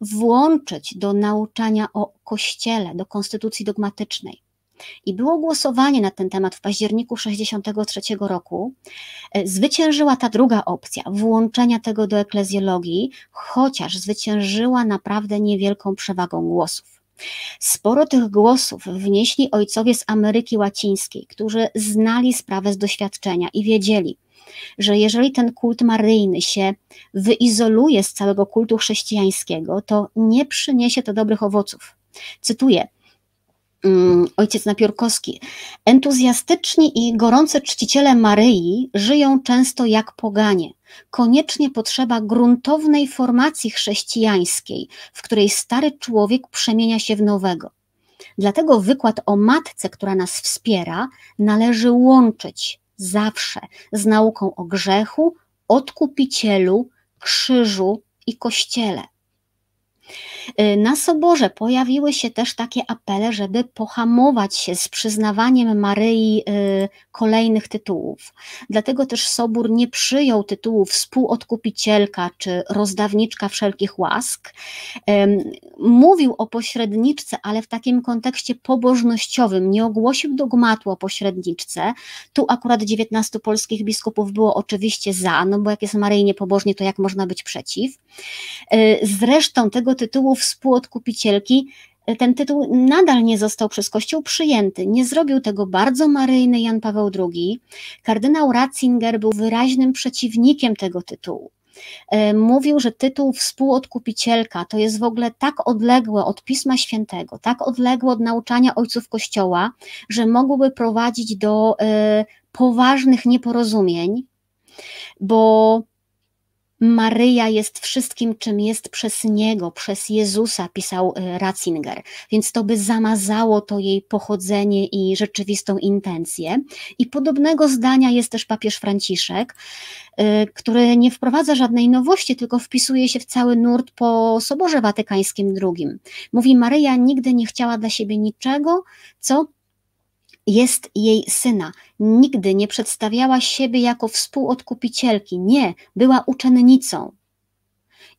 włączyć do nauczania o Kościele, do konstytucji dogmatycznej. I było głosowanie na ten temat w październiku 1963 roku. Zwyciężyła ta druga opcja, włączenia tego do eklezjologii, chociaż zwyciężyła naprawdę niewielką przewagą głosów. Sporo tych głosów wnieśli ojcowie z Ameryki Łacińskiej, którzy znali sprawę z doświadczenia i wiedzieli, że jeżeli ten kult maryjny się wyizoluje z całego kultu chrześcijańskiego, to nie przyniesie to dobrych owoców. Cytuję. Mm, ojciec Napiórkowski. Entuzjastyczni i gorące czciciele Maryi żyją często jak poganie. Koniecznie potrzeba gruntownej formacji chrześcijańskiej, w której stary człowiek przemienia się w nowego. Dlatego wykład o matce, która nas wspiera, należy łączyć zawsze z nauką o grzechu, odkupicielu, krzyżu i kościele. Y, na Soborze pojawiły się też takie apele, żeby pohamować się z przyznawaniem Maryi y, kolejnych tytułów. Dlatego też Sobór nie przyjął tytułu współodkupicielka czy rozdawniczka wszelkich łask. Mówił o pośredniczce, ale w takim kontekście pobożnościowym, nie ogłosił dogmatu o pośredniczce. Tu akurat 19 polskich biskupów było oczywiście za, no bo jak jest Maryi niepobożnie, to jak można być przeciw. Y, zresztą tego tytułu współodkupicielki, e, ten tytuł nadal nie został przez Kościół przyjęty. Nie zrobił tego bardzo maryjny Jan Paweł II. Kardynał Ratzinger był wyraźnym przeciwnikiem tego tytułu. E, mówił, że tytuł współodkupicielka to jest w ogóle tak odległe od Pisma Świętego, tak odległe od nauczania ojców Kościoła, że mogłoby prowadzić do e, poważnych nieporozumień, bo Maryja jest wszystkim, czym jest przez Niego, przez Jezusa, pisał y, Ratzinger, więc to by zamazało to jej pochodzenie i rzeczywistą intencję. I podobnego zdania jest też papież Franciszek, y, który nie wprowadza żadnej nowości, tylko wpisuje się w cały nurt po Soborze Watykańskim II. Mówi, Maryja nigdy nie chciała dla siebie niczego, co jest jej syna. Nigdy nie przedstawiała siebie jako współodkupicielki. Nie, była uczennicą.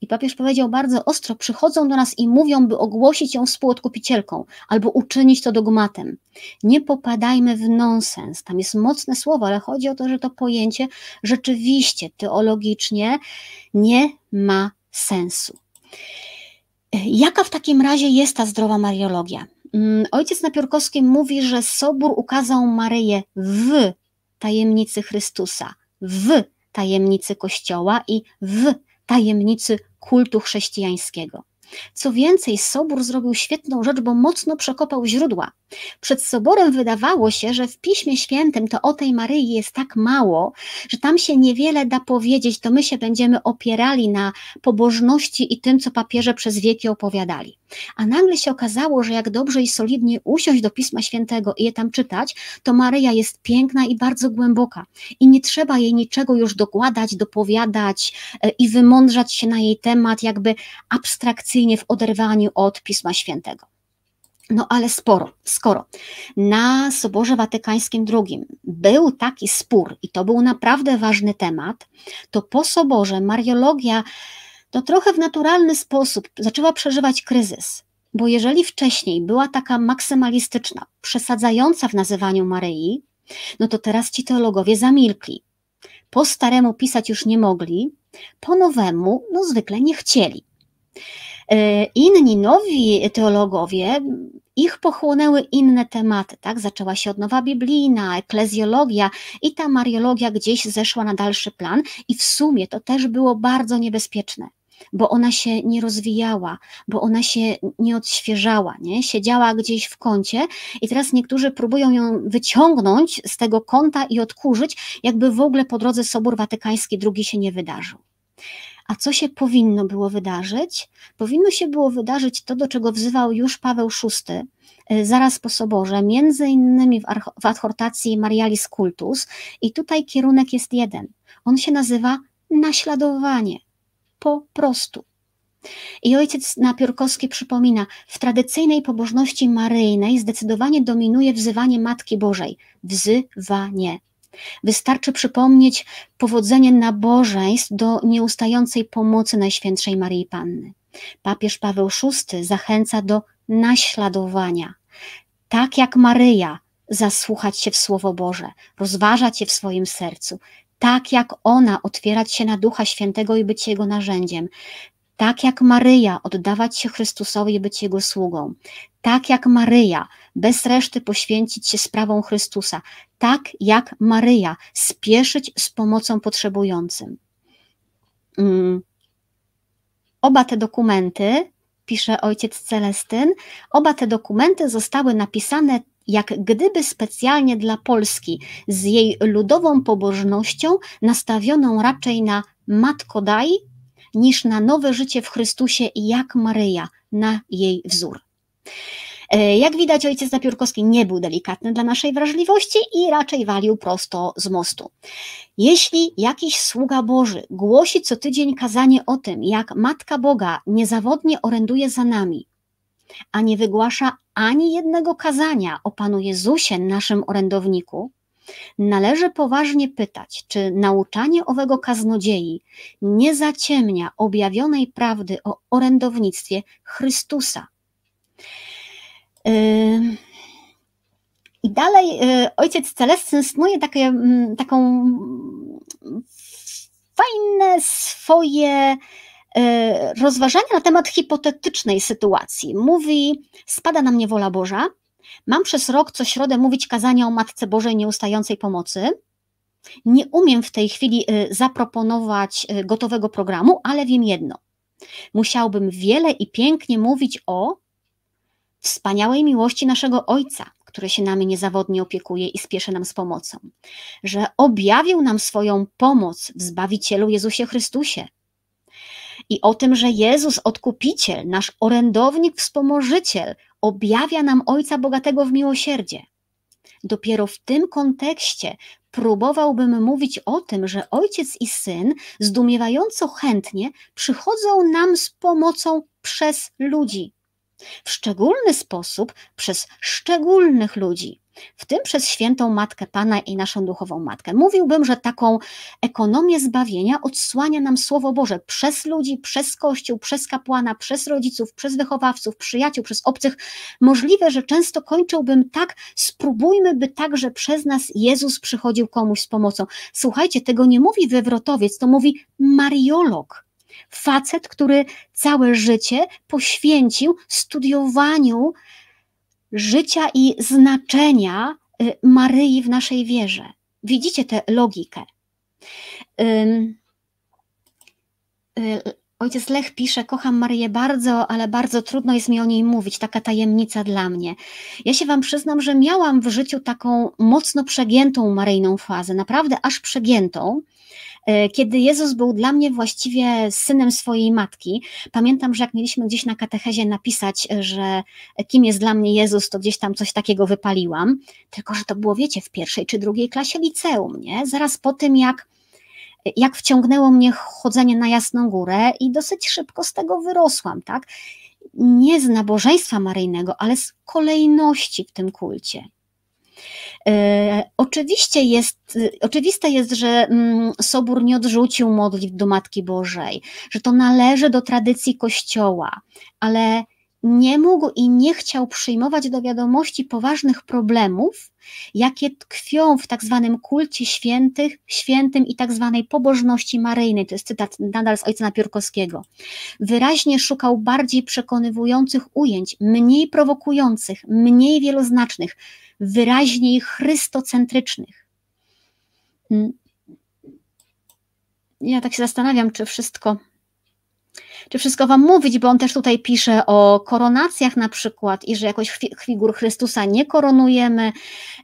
I papież powiedział bardzo ostro: przychodzą do nas i mówią, by ogłosić ją współodkupicielką albo uczynić to dogmatem. Nie popadajmy w nonsens. Tam jest mocne słowo, ale chodzi o to, że to pojęcie rzeczywiście teologicznie nie ma sensu. Jaka w takim razie jest ta zdrowa mariologia? Mm, ojciec Napiórkowski mówi, że Sobór ukazał Maryję w tajemnicy Chrystusa, w tajemnicy Kościoła i w tajemnicy kultu chrześcijańskiego. Co więcej, Sobór zrobił świetną rzecz, bo mocno przekopał źródła. Przed Soborem wydawało się, że w Piśmie Świętym to o tej Maryi jest tak mało, że tam się niewiele da powiedzieć, to my się będziemy opierali na pobożności i tym, co papieże przez wieki opowiadali. A nagle się okazało, że jak dobrze i solidnie usiąść do Pisma Świętego i je tam czytać, to Maryja jest piękna i bardzo głęboka. I nie trzeba jej niczego już dokładać, dopowiadać e, i wymądrzać się na jej temat, jakby abstrakcyjnie w oderwaniu od Pisma Świętego. No ale sporo, skoro na Soborze Watykańskim II był taki spór i to był naprawdę ważny temat, to po Soborze Mariologia to trochę w naturalny sposób zaczęła przeżywać kryzys. Bo jeżeli wcześniej była taka maksymalistyczna, przesadzająca w nazywaniu Maryi, no to teraz ci teologowie zamilkli. Po staremu pisać już nie mogli, po nowemu, no zwykle nie chcieli. E, inni nowi teologowie, ich pochłonęły inne tematy, tak? Zaczęła się odnowa biblijna, eklezjologia i ta mariologia gdzieś zeszła na dalszy plan i w sumie to też było bardzo niebezpieczne bo ona się nie rozwijała, bo ona się nie odświeżała, nie? siedziała gdzieś w kącie i teraz niektórzy próbują ją wyciągnąć z tego kąta i odkurzyć, jakby w ogóle po drodze Sobór Watykański II się nie wydarzył. A co się powinno było wydarzyć? Powinno się było wydarzyć to, do czego wzywał już Paweł VI, y, zaraz po soborze, między innymi w, w adhortacji Marialis Cultus i tutaj kierunek jest jeden. On się nazywa naśladowanie. Po prostu. I ojciec Napiórkowski przypomina, w tradycyjnej pobożności maryjnej zdecydowanie dominuje wzywanie Matki Bożej. Wzywanie. Wystarczy przypomnieć powodzenie nabożeństw do nieustającej pomocy Najświętszej Maryi Panny. Papież Paweł VI zachęca do naśladowania. Tak jak Maryja, zasłuchać się w Słowo Boże, rozważać je w swoim sercu. Tak jak ona, otwierać się na Ducha Świętego i być Jego narzędziem. tak jak Maryja oddawać się Chrystusowi i być Jego sługą, tak jak Maryja bez reszty poświęcić się sprawą Chrystusa, tak jak Maryja spieszyć z pomocą potrzebującym. Mm. Oba te dokumenty, pisze ojciec Celestyn, oba te dokumenty zostały napisane jak gdyby specjalnie dla Polski, z jej ludową pobożnością, nastawioną raczej na Matko Daj, niż na nowe życie w Chrystusie, jak Maryja, na jej wzór. E, jak widać, ojciec Napiórkowski nie był delikatny dla naszej wrażliwości i raczej walił prosto z mostu. Jeśli jakiś sługa Boży głosi co tydzień kazanie o tym, jak Matka Boga niezawodnie oręduje za nami, a nie wygłasza ani jednego kazania o Panu Jezusie, naszym orędowniku, należy poważnie pytać, czy nauczanie owego kaznodziei nie zaciemnia objawionej prawdy o orędownictwie Chrystusa. I dalej y, ojciec Celestyn snuje takie, mm, taką fajne swoje rozważania na temat hipotetycznej sytuacji. Mówi: Spada na mnie wola Boża. Mam przez rok co środę mówić kazania o Matce Bożej nieustającej pomocy. Nie umiem w tej chwili y, zaproponować gotowego programu, ale wiem jedno. Musiałbym wiele i pięknie mówić o wspaniałej miłości naszego Ojca, który się nami niezawodnie opiekuje i spieszy nam z pomocą, że objawił nam swoją pomoc w Zbawicielu Jezusie Chrystusie. I o tym, że Jezus, Odkupiciel, nasz orędownik, wspomożyciel, objawia nam Ojca Bogatego w miłosierdzie. Dopiero w tym kontekście próbowałbym mówić o tym, że ojciec i syn zdumiewająco chętnie przychodzą nam z pomocą przez ludzi, w szczególny sposób przez szczególnych ludzi, w tym przez świętą Matkę Pana i naszą duchową Matkę. Mówiłbym, że taką ekonomię zbawienia odsłania nam Słowo Boże przez ludzi, przez Kościół, przez kapłana, przez rodziców, przez wychowawców, przyjaciół, przez obcych. Możliwe, że często kończyłbym tak, spróbujmy, by także przez nas Jezus przychodził komuś z pomocą. Słuchajcie, tego nie mówi wywrotowiec, to mówi mariolog Facet, który całe życie poświęcił studiowaniu życia i znaczenia y, Maryi w naszej wierze. Widzicie tę logikę. Y, ojciec Lech pisze: Kocham Maryję bardzo, ale bardzo trudno jest mi o niej mówić, taka tajemnica dla mnie. Ja się Wam przyznam, że miałam w życiu taką mocno przegiętą Maryjną fazę, naprawdę aż przegiętą. E, kiedy Jezus był dla mnie właściwie synem swojej matki, pamiętam, że jak mieliśmy gdzieś na katechezie napisać, że kim jest dla mnie Jezus, to gdzieś tam coś takiego wypaliłam, tylko że to było, wiecie, w pierwszej czy drugiej klasie liceum, nie? Zaraz po tym, jak jak wciągnęło mnie chodzenie na Jasną Górę i dosyć szybko z tego wyrosłam, tak? Nie z nabożeństwa maryjnego, ale z kolejności w tym kulcie. E, oczywiście jest, oczywiste jest, że mm, Sobór nie odrzucił modlitw do Matki Bożej, że to należy do tradycji Kościoła, ale nie mógł i nie chciał przyjmować do wiadomości poważnych problemów, jakie tkwią w tak zwanym kulcie świętych, świętym i tak zwanej pobożności maryjnej. To jest cytat nadal z ojca Napiórkowskiego. Wyraźnie szukał bardziej przekonywujących ujęć, mniej prowokujących, mniej wieloznacznych, wyraźniej chrystocentrycznych. Mm. Ja tak się zastanawiam, czy wszystko czy wszystko wam mówić, bo on też tutaj pisze o koronacjach na przykład i że jakoś figur Chrystusa nie koronujemy,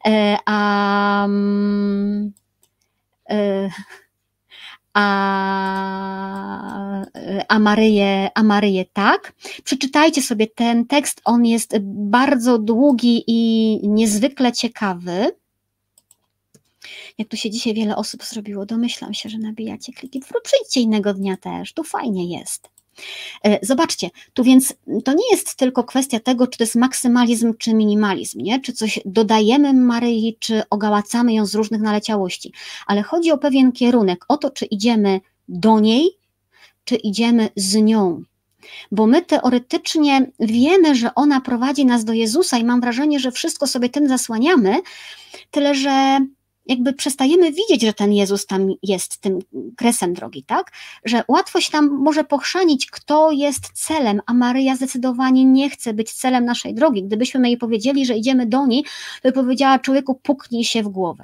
e, a, mm, e, a, a, Maryję, a Maryję tak. Przeczytajcie sobie ten tekst, on jest bardzo długi i niezwykle ciekawy. Jak tu się dzisiaj wiele osób zrobiło, domyślam się, że nabijacie kliki. Przyjdźcie innego dnia też, tu fajnie jest. E, zobaczcie, tu więc to nie jest tylko kwestia tego, czy to jest maksymalizm, czy minimalizm, nie? czy coś dodajemy Maryi, czy ogałacamy ją z różnych naleciałości, ale chodzi o pewien kierunek, o to, czy idziemy do niej, czy idziemy z nią. Bo my teoretycznie wiemy, że ona prowadzi nas do Jezusa i mam wrażenie, że wszystko sobie tym zasłaniamy, tyle że jakby przestajemy widzieć, że ten Jezus tam jest tym kresem drogi, tak? Że się tam może pochrzanić, kto jest celem, a Maryja zdecydowanie nie chce być celem naszej drogi. Gdybyśmy jej powiedzieli, że idziemy do niej, by powiedziała człowieku, puknij się w głowę.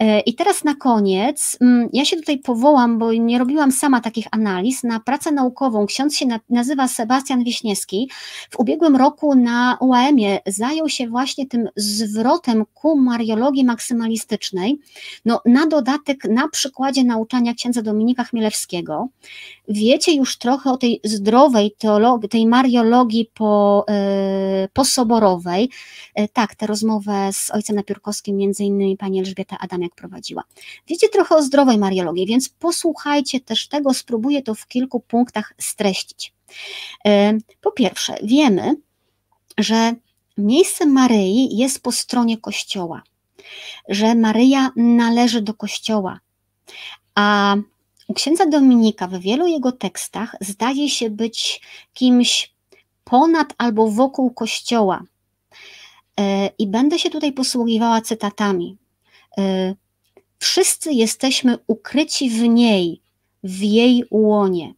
E, I teraz na koniec, mm, ja się tutaj powołam, bo nie robiłam sama takich analiz, na pracę naukową. Ksiądz się nazywa Sebastian Wiśniewski. W ubiegłym roku na UAM-ie zajął się właśnie tym zwrotem ku mariologii maksymalistycznej. No, na dodatek na przykładzie nauczania księdza Dominika Chmielewskiego. Wiecie już trochę o tej zdrowej teologii, tej mariologii po, yy, posoborowej. Yy, tak, tę rozmowę z ojcem Napiórkowskim, między innymi pani Elżbieta Elżbieta Adamiak prowadziła. Wiecie trochę o zdrowej mariologii, więc posłuchajcie też tego, spróbuję to w kilku punktach streścić. Po pierwsze, wiemy, że miejsce Maryi jest po stronie Kościoła, że Maryja należy do Kościoła, a u księdza Dominika w wielu jego tekstach zdaje się być kimś ponad albo wokół Kościoła. E, I będę się tutaj posługiwała cytatami. Y, wszyscy jesteśmy ukryci w niej, w jej łonie.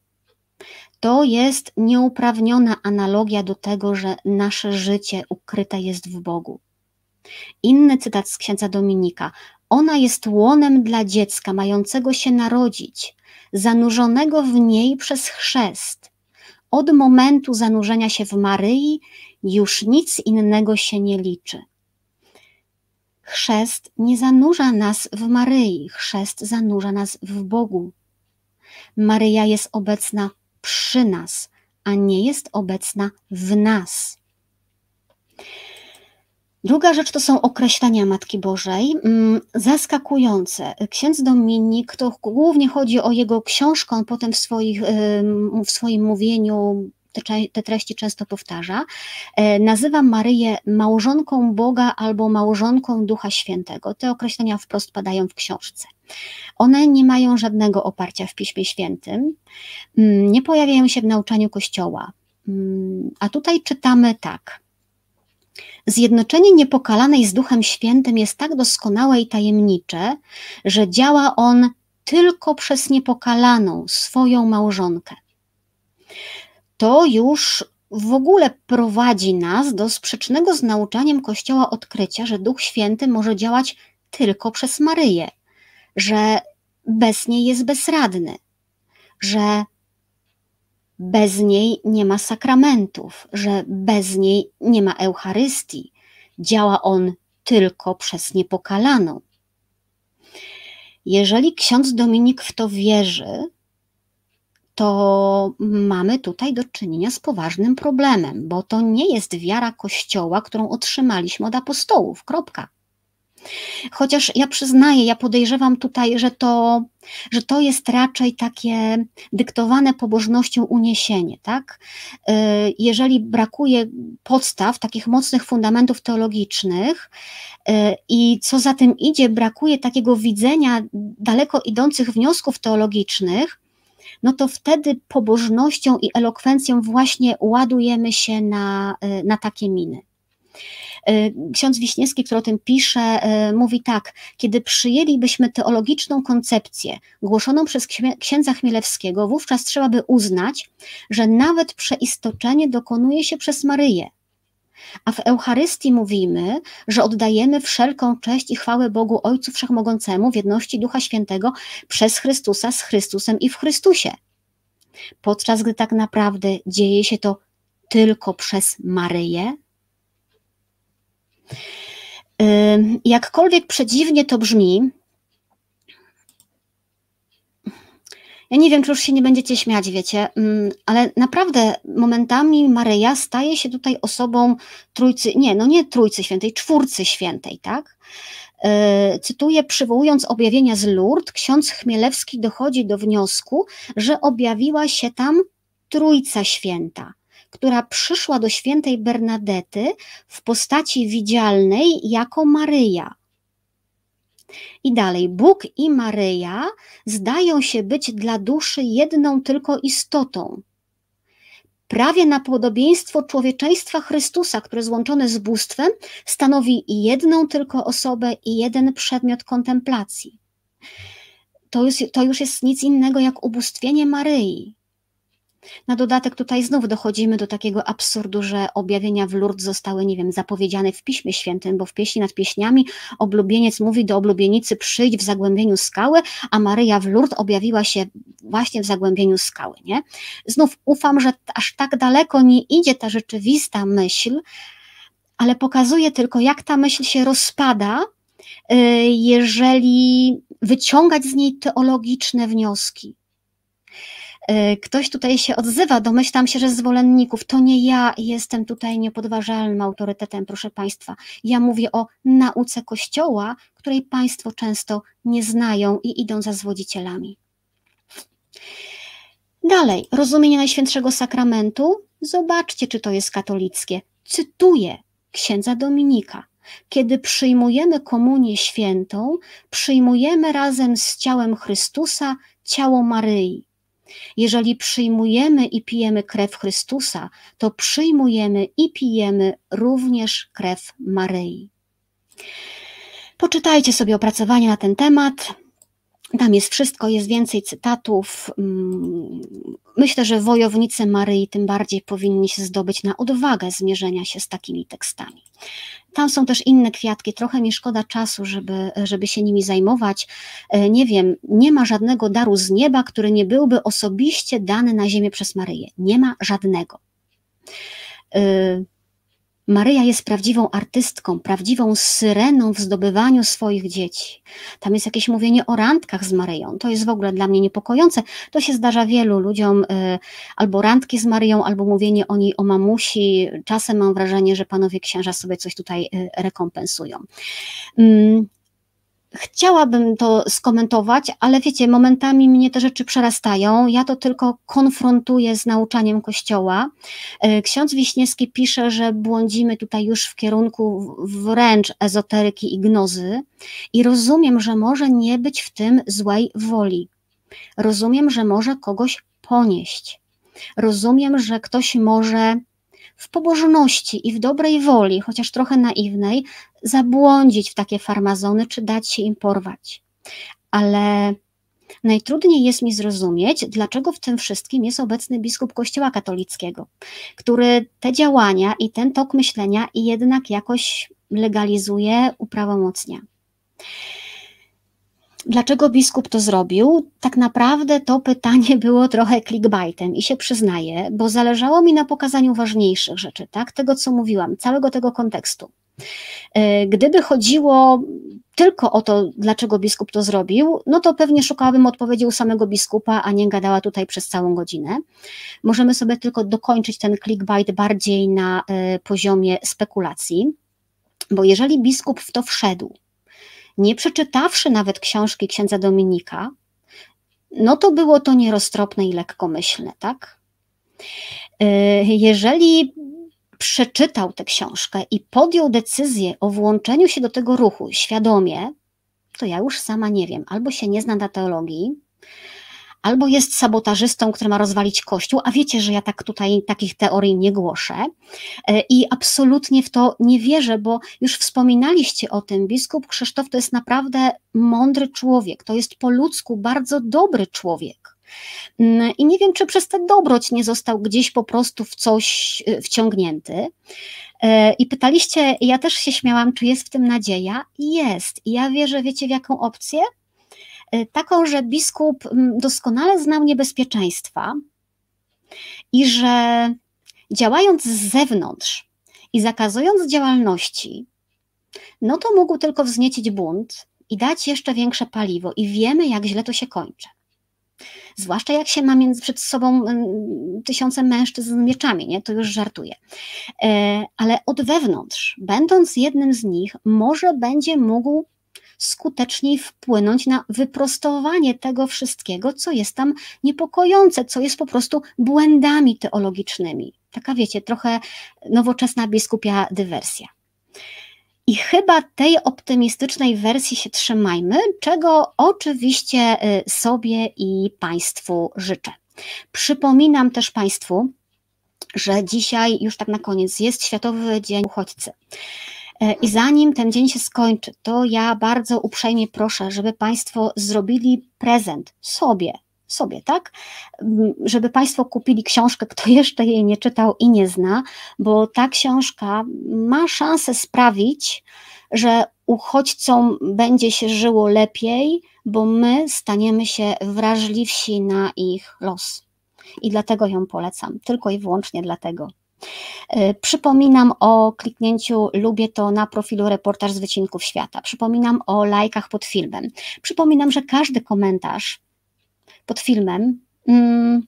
To jest nieuprawniona analogia do tego, że nasze życie ukryte jest w Bogu. Inny cytat z księdza Dominika. Ona jest łonem dla dziecka mającego się narodzić, zanurzonego w niej przez chrzest. Od momentu zanurzenia się w Maryi już nic innego się nie liczy. Chrzest nie zanurza nas w Maryi, chrzest zanurza nas w Bogu. Maryja jest obecna przy nas, a nie jest obecna w nas. Druga rzecz to są określenia Matki Bożej, mm, zaskakujące. Ksiądz Dominik, to głównie chodzi o jego książkę, on potem w, swoich, w swoim mówieniu te, te treści często powtarza, e, nazywa Maryję małżonką Boga albo małżonką Ducha Świętego. Te określenia wprost padają w książce. One nie mają żadnego oparcia w Piśmie Świętym, mm, nie pojawiają się w nauczaniu Kościoła. Mm, a tutaj czytamy tak. Zjednoczenie niepokalanej z Duchem Świętym jest tak doskonałe i tajemnicze, że działa on tylko przez niepokalaną swoją małżonkę to już w ogóle prowadzi nas do sprzecznego z nauczaniem Kościoła odkrycia, że Duch Święty może działać tylko przez Maryję, że bez niej jest bezradny, że bez niej nie ma sakramentów, że bez niej nie ma Eucharystii. Działa on tylko przez niepokalaną. Jeżeli ksiądz Dominik w to wierzy, to mamy tutaj do czynienia z poważnym problemem, bo to nie jest wiara Kościoła, którą otrzymaliśmy od apostołów. Kropka. Chociaż ja przyznaję, ja podejrzewam tutaj, że to, że to jest raczej takie dyktowane pobożnością uniesienie, tak? Y, jeżeli brakuje podstaw, takich mocnych fundamentów teologicznych y, i co za tym idzie, brakuje takiego widzenia daleko idących wniosków teologicznych, no to wtedy pobożnością i elokwencją właśnie ładujemy się na, y, na takie miny. Y, ksiądz Wiśniewski, który o tym pisze, y, mówi tak: Kiedy przyjęlibyśmy teologiczną koncepcję głoszoną przez księdza Chmielewskiego, wówczas trzeba by uznać, że nawet przeistoczenie dokonuje się przez Maryję, a w Eucharystii mówimy, że oddajemy wszelką cześć i chwałę Bogu Ojcu Wszechmogącemu w jedności Ducha Świętego przez Chrystusa, z Chrystusem i w Chrystusie. Podczas gdy tak naprawdę dzieje się to tylko przez Maryję. Jakkolwiek przedziwnie to brzmi, Ja nie wiem, czy już się nie będziecie śmiać, wiecie, mm, ale naprawdę momentami Maryja staje się tutaj osobą trójcy, nie, no nie trójcy świętej, czwórcy świętej, tak? E, cytuję, przywołując objawienia z Lourdes, ksiądz Chmielewski dochodzi do wniosku, że objawiła się tam Trójca Święta, która przyszła do świętej Bernadety w postaci widzialnej jako Maryja i dalej, Bóg i Maryja zdają się być dla duszy jedną tylko istotą. prawie na podobieństwo człowieczeństwa Chrystusa, które złączone z bóstwem stanowi jedną tylko osobę i jeden przedmiot kontemplacji. To już, to już jest nic innego jak ubóstwienie Maryi. Na dodatek tutaj znów dochodzimy do takiego absurdu, że objawienia w Lourdes zostały, nie wiem, zapowiedziane w Piśmie Świętym, bo w pieśni nad pieśniami oblubieniec mówi do oblubienicy przyjdź w zagłębieniu skały, a Maryja w Lourdes objawiła się właśnie w zagłębieniu skały, nie? Znów ufam, że aż tak daleko nie idzie ta rzeczywista myśl, ale pokazuje tylko, jak ta myśl się rozpada, y, jeżeli wyciągać z niej teologiczne wnioski. E, ktoś tutaj się odzywa, domyślam się, że zwolenników. To nie ja jestem tutaj niepodważalnym autorytetem, proszę Państwa. Ja mówię o nauce Kościoła, której Państwo często nie znają i idą za zwodzicielami. Dalej, rozumienie Najświętszego Sakramentu. Zobaczcie, czy to jest katolickie. Cytuję księdza Dominika. Kiedy przyjmujemy komunię świętą, przyjmujemy razem z ciałem Chrystusa ciało Maryi. Jeżeli przyjmujemy i pijemy krew Chrystusa, to przyjmujemy i pijemy również krew Maryi. Poczytajcie sobie opracowanie na ten temat. Tam jest wszystko, jest więcej cytatów. Mm, myślę, że wojownicy Maryi tym bardziej powinni się zdobyć na odwagę zmierzenia się z takimi tekstami. Tam są też inne kwiatki, trochę mi szkoda czasu, żeby, żeby się nimi zajmować. E, nie wiem, nie ma żadnego daru z nieba, który nie byłby osobiście dany na ziemię przez Maryję. Nie ma żadnego. E, Maryja jest prawdziwą artystką, prawdziwą syreną w zdobywaniu swoich dzieci. Tam jest jakieś mówienie o randkach z Maryją. To jest w ogóle dla mnie niepokojące. To się zdarza wielu ludziom, y, albo randki z Maryją, albo mówienie o niej o mamusi. Czasem mam wrażenie, że panowie księża sobie coś tutaj y, rekompensują. Chciałabym to skomentować, ale wiecie, momentami mnie te rzeczy przerastają. Ja to tylko konfrontuję z nauczaniem Kościoła. E, ksiądz Wiśniewski pisze, że błądzimy tutaj już w kierunku wręcz ezoteryki i gnozy i rozumiem, że może nie być w tym złej woli. Rozumiem, że może kogoś ponieść. Rozumiem, że ktoś może w pobożności i w dobrej woli, chociaż trochę naiwnej, zabłądzić w takie farmazony, czy dać się im porwać. Ale najtrudniej jest mi zrozumieć, dlaczego w tym wszystkim jest obecny biskup Kościoła katolickiego, który te działania i ten tok myślenia jednak jakoś legalizuje, uprawomocnia. Dlaczego biskup to zrobił? Tak naprawdę to pytanie było trochę clickbaitem i się przyznaję, bo zależało mi na pokazaniu ważniejszych rzeczy, tak? Tego, co mówiłam, całego tego kontekstu. E, gdyby chodziło tylko o to, dlaczego biskup to zrobił, no to pewnie szukałabym odpowiedzi u samego biskupa, a nie gadała tutaj przez całą godzinę. Możemy sobie tylko dokończyć ten clickbait bardziej na e, poziomie spekulacji, bo jeżeli biskup w to wszedł, nie przeczytawszy nawet książki księdza Dominika, no to było to nieroztropne i lekkomyślne, tak? E, jeżeli przeczytał tę książkę i podjął decyzję o włączeniu się do tego ruchu świadomie, to ja już sama nie wiem, albo się nie zna na teologii, albo jest sabotażystą, który ma rozwalić Kościół, a wiecie, że ja tak tutaj takich teorii nie głoszę e, i absolutnie w to nie wierzę, bo już wspominaliście o tym, biskup Krzysztof to jest naprawdę mądry człowiek, to jest po ludzku bardzo dobry człowiek. Mm, I nie wiem, czy przez tę dobroć nie został gdzieś po prostu w coś y, wciągnięty. E, I pytaliście, ja też się śmiałam, czy jest w tym nadzieja? Jest. I ja wierzę, wiecie, w jaką opcję? E, taką, że biskup mm, doskonale znał niebezpieczeństwa i że działając z zewnątrz i zakazując działalności, no to mógł tylko wzniecić bunt i dać jeszcze większe paliwo, i wiemy, jak źle to się kończy. Zwłaszcza jak się ma między, przed sobą mm, tysiące mężczyzn z mieczami, nie? to już żartuję. E, ale od wewnątrz, będąc jednym z nich, może będzie mógł skuteczniej wpłynąć na wyprostowanie tego wszystkiego, co jest tam niepokojące, co jest po prostu błędami teologicznymi. Taka wiecie, trochę nowoczesna biskupia dywersja. I chyba tej optymistycznej wersji się trzymajmy, czego oczywiście y, sobie i Państwu życzę. Przypominam też Państwu, że dzisiaj, już tak na koniec, jest Światowy Dzień Uchodźcy. E, I zanim ten dzień się skończy, to ja bardzo uprzejmie proszę, żeby Państwo zrobili prezent sobie, sobie, tak? Żeby Państwo kupili książkę, kto jeszcze jej nie czytał i nie zna, bo ta książka ma szansę sprawić, że uchodźcom będzie się żyło lepiej, bo my staniemy się wrażliwsi na ich los. I dlatego ją polecam, tylko i wyłącznie dlatego. E, przypominam o kliknięciu lubię to na profilu reportaż z wycinków świata. Przypominam o lajkach pod filmem. Przypominam, że każdy komentarz pod filmem mm,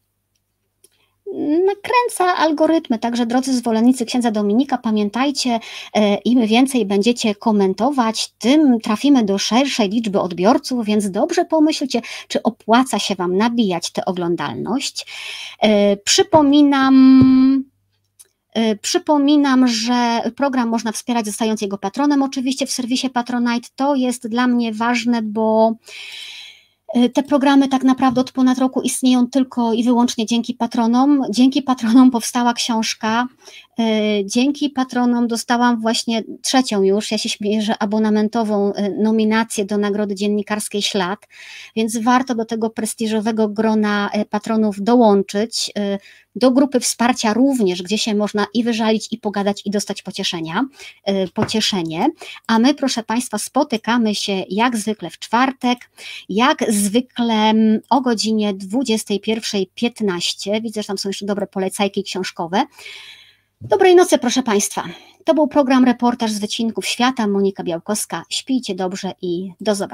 nakręca algorytmy. Także drodzy zwolennicy księdza Dominika, pamiętajcie, e, im więcej będziecie komentować, tym trafimy do szerszej liczby odbiorców, więc dobrze pomyślcie, czy opłaca się Wam nabijać tę oglądalność. E, przypominam. E, przypominam, że program można wspierać zostając jego patronem. Oczywiście w serwisie Patronite to jest dla mnie ważne, bo Y, te programy tak naprawdę od ponad roku istnieją tylko i wyłącznie dzięki patronom. Dzięki patronom powstała książka. Y, dzięki patronom dostałam właśnie trzecią już, ja się śmieję, że abonamentową y, nominację do Nagrody Dziennikarskiej Ślad, więc warto do tego prestiżowego grona patronów dołączyć do grupy wsparcia również, gdzie się można i wyżalić, i pogadać, i dostać pocieszenia, pocieszenie. A my, proszę Państwa, spotykamy się jak zwykle w czwartek, jak zwykle o godzinie 21.15. Widzę, że tam są jeszcze dobre polecajki książkowe. Dobrej nocy, proszę Państwa. To był program Reportaż z Wycinków Świata. Monika Białkowska. Śpijcie dobrze i do zobaczenia.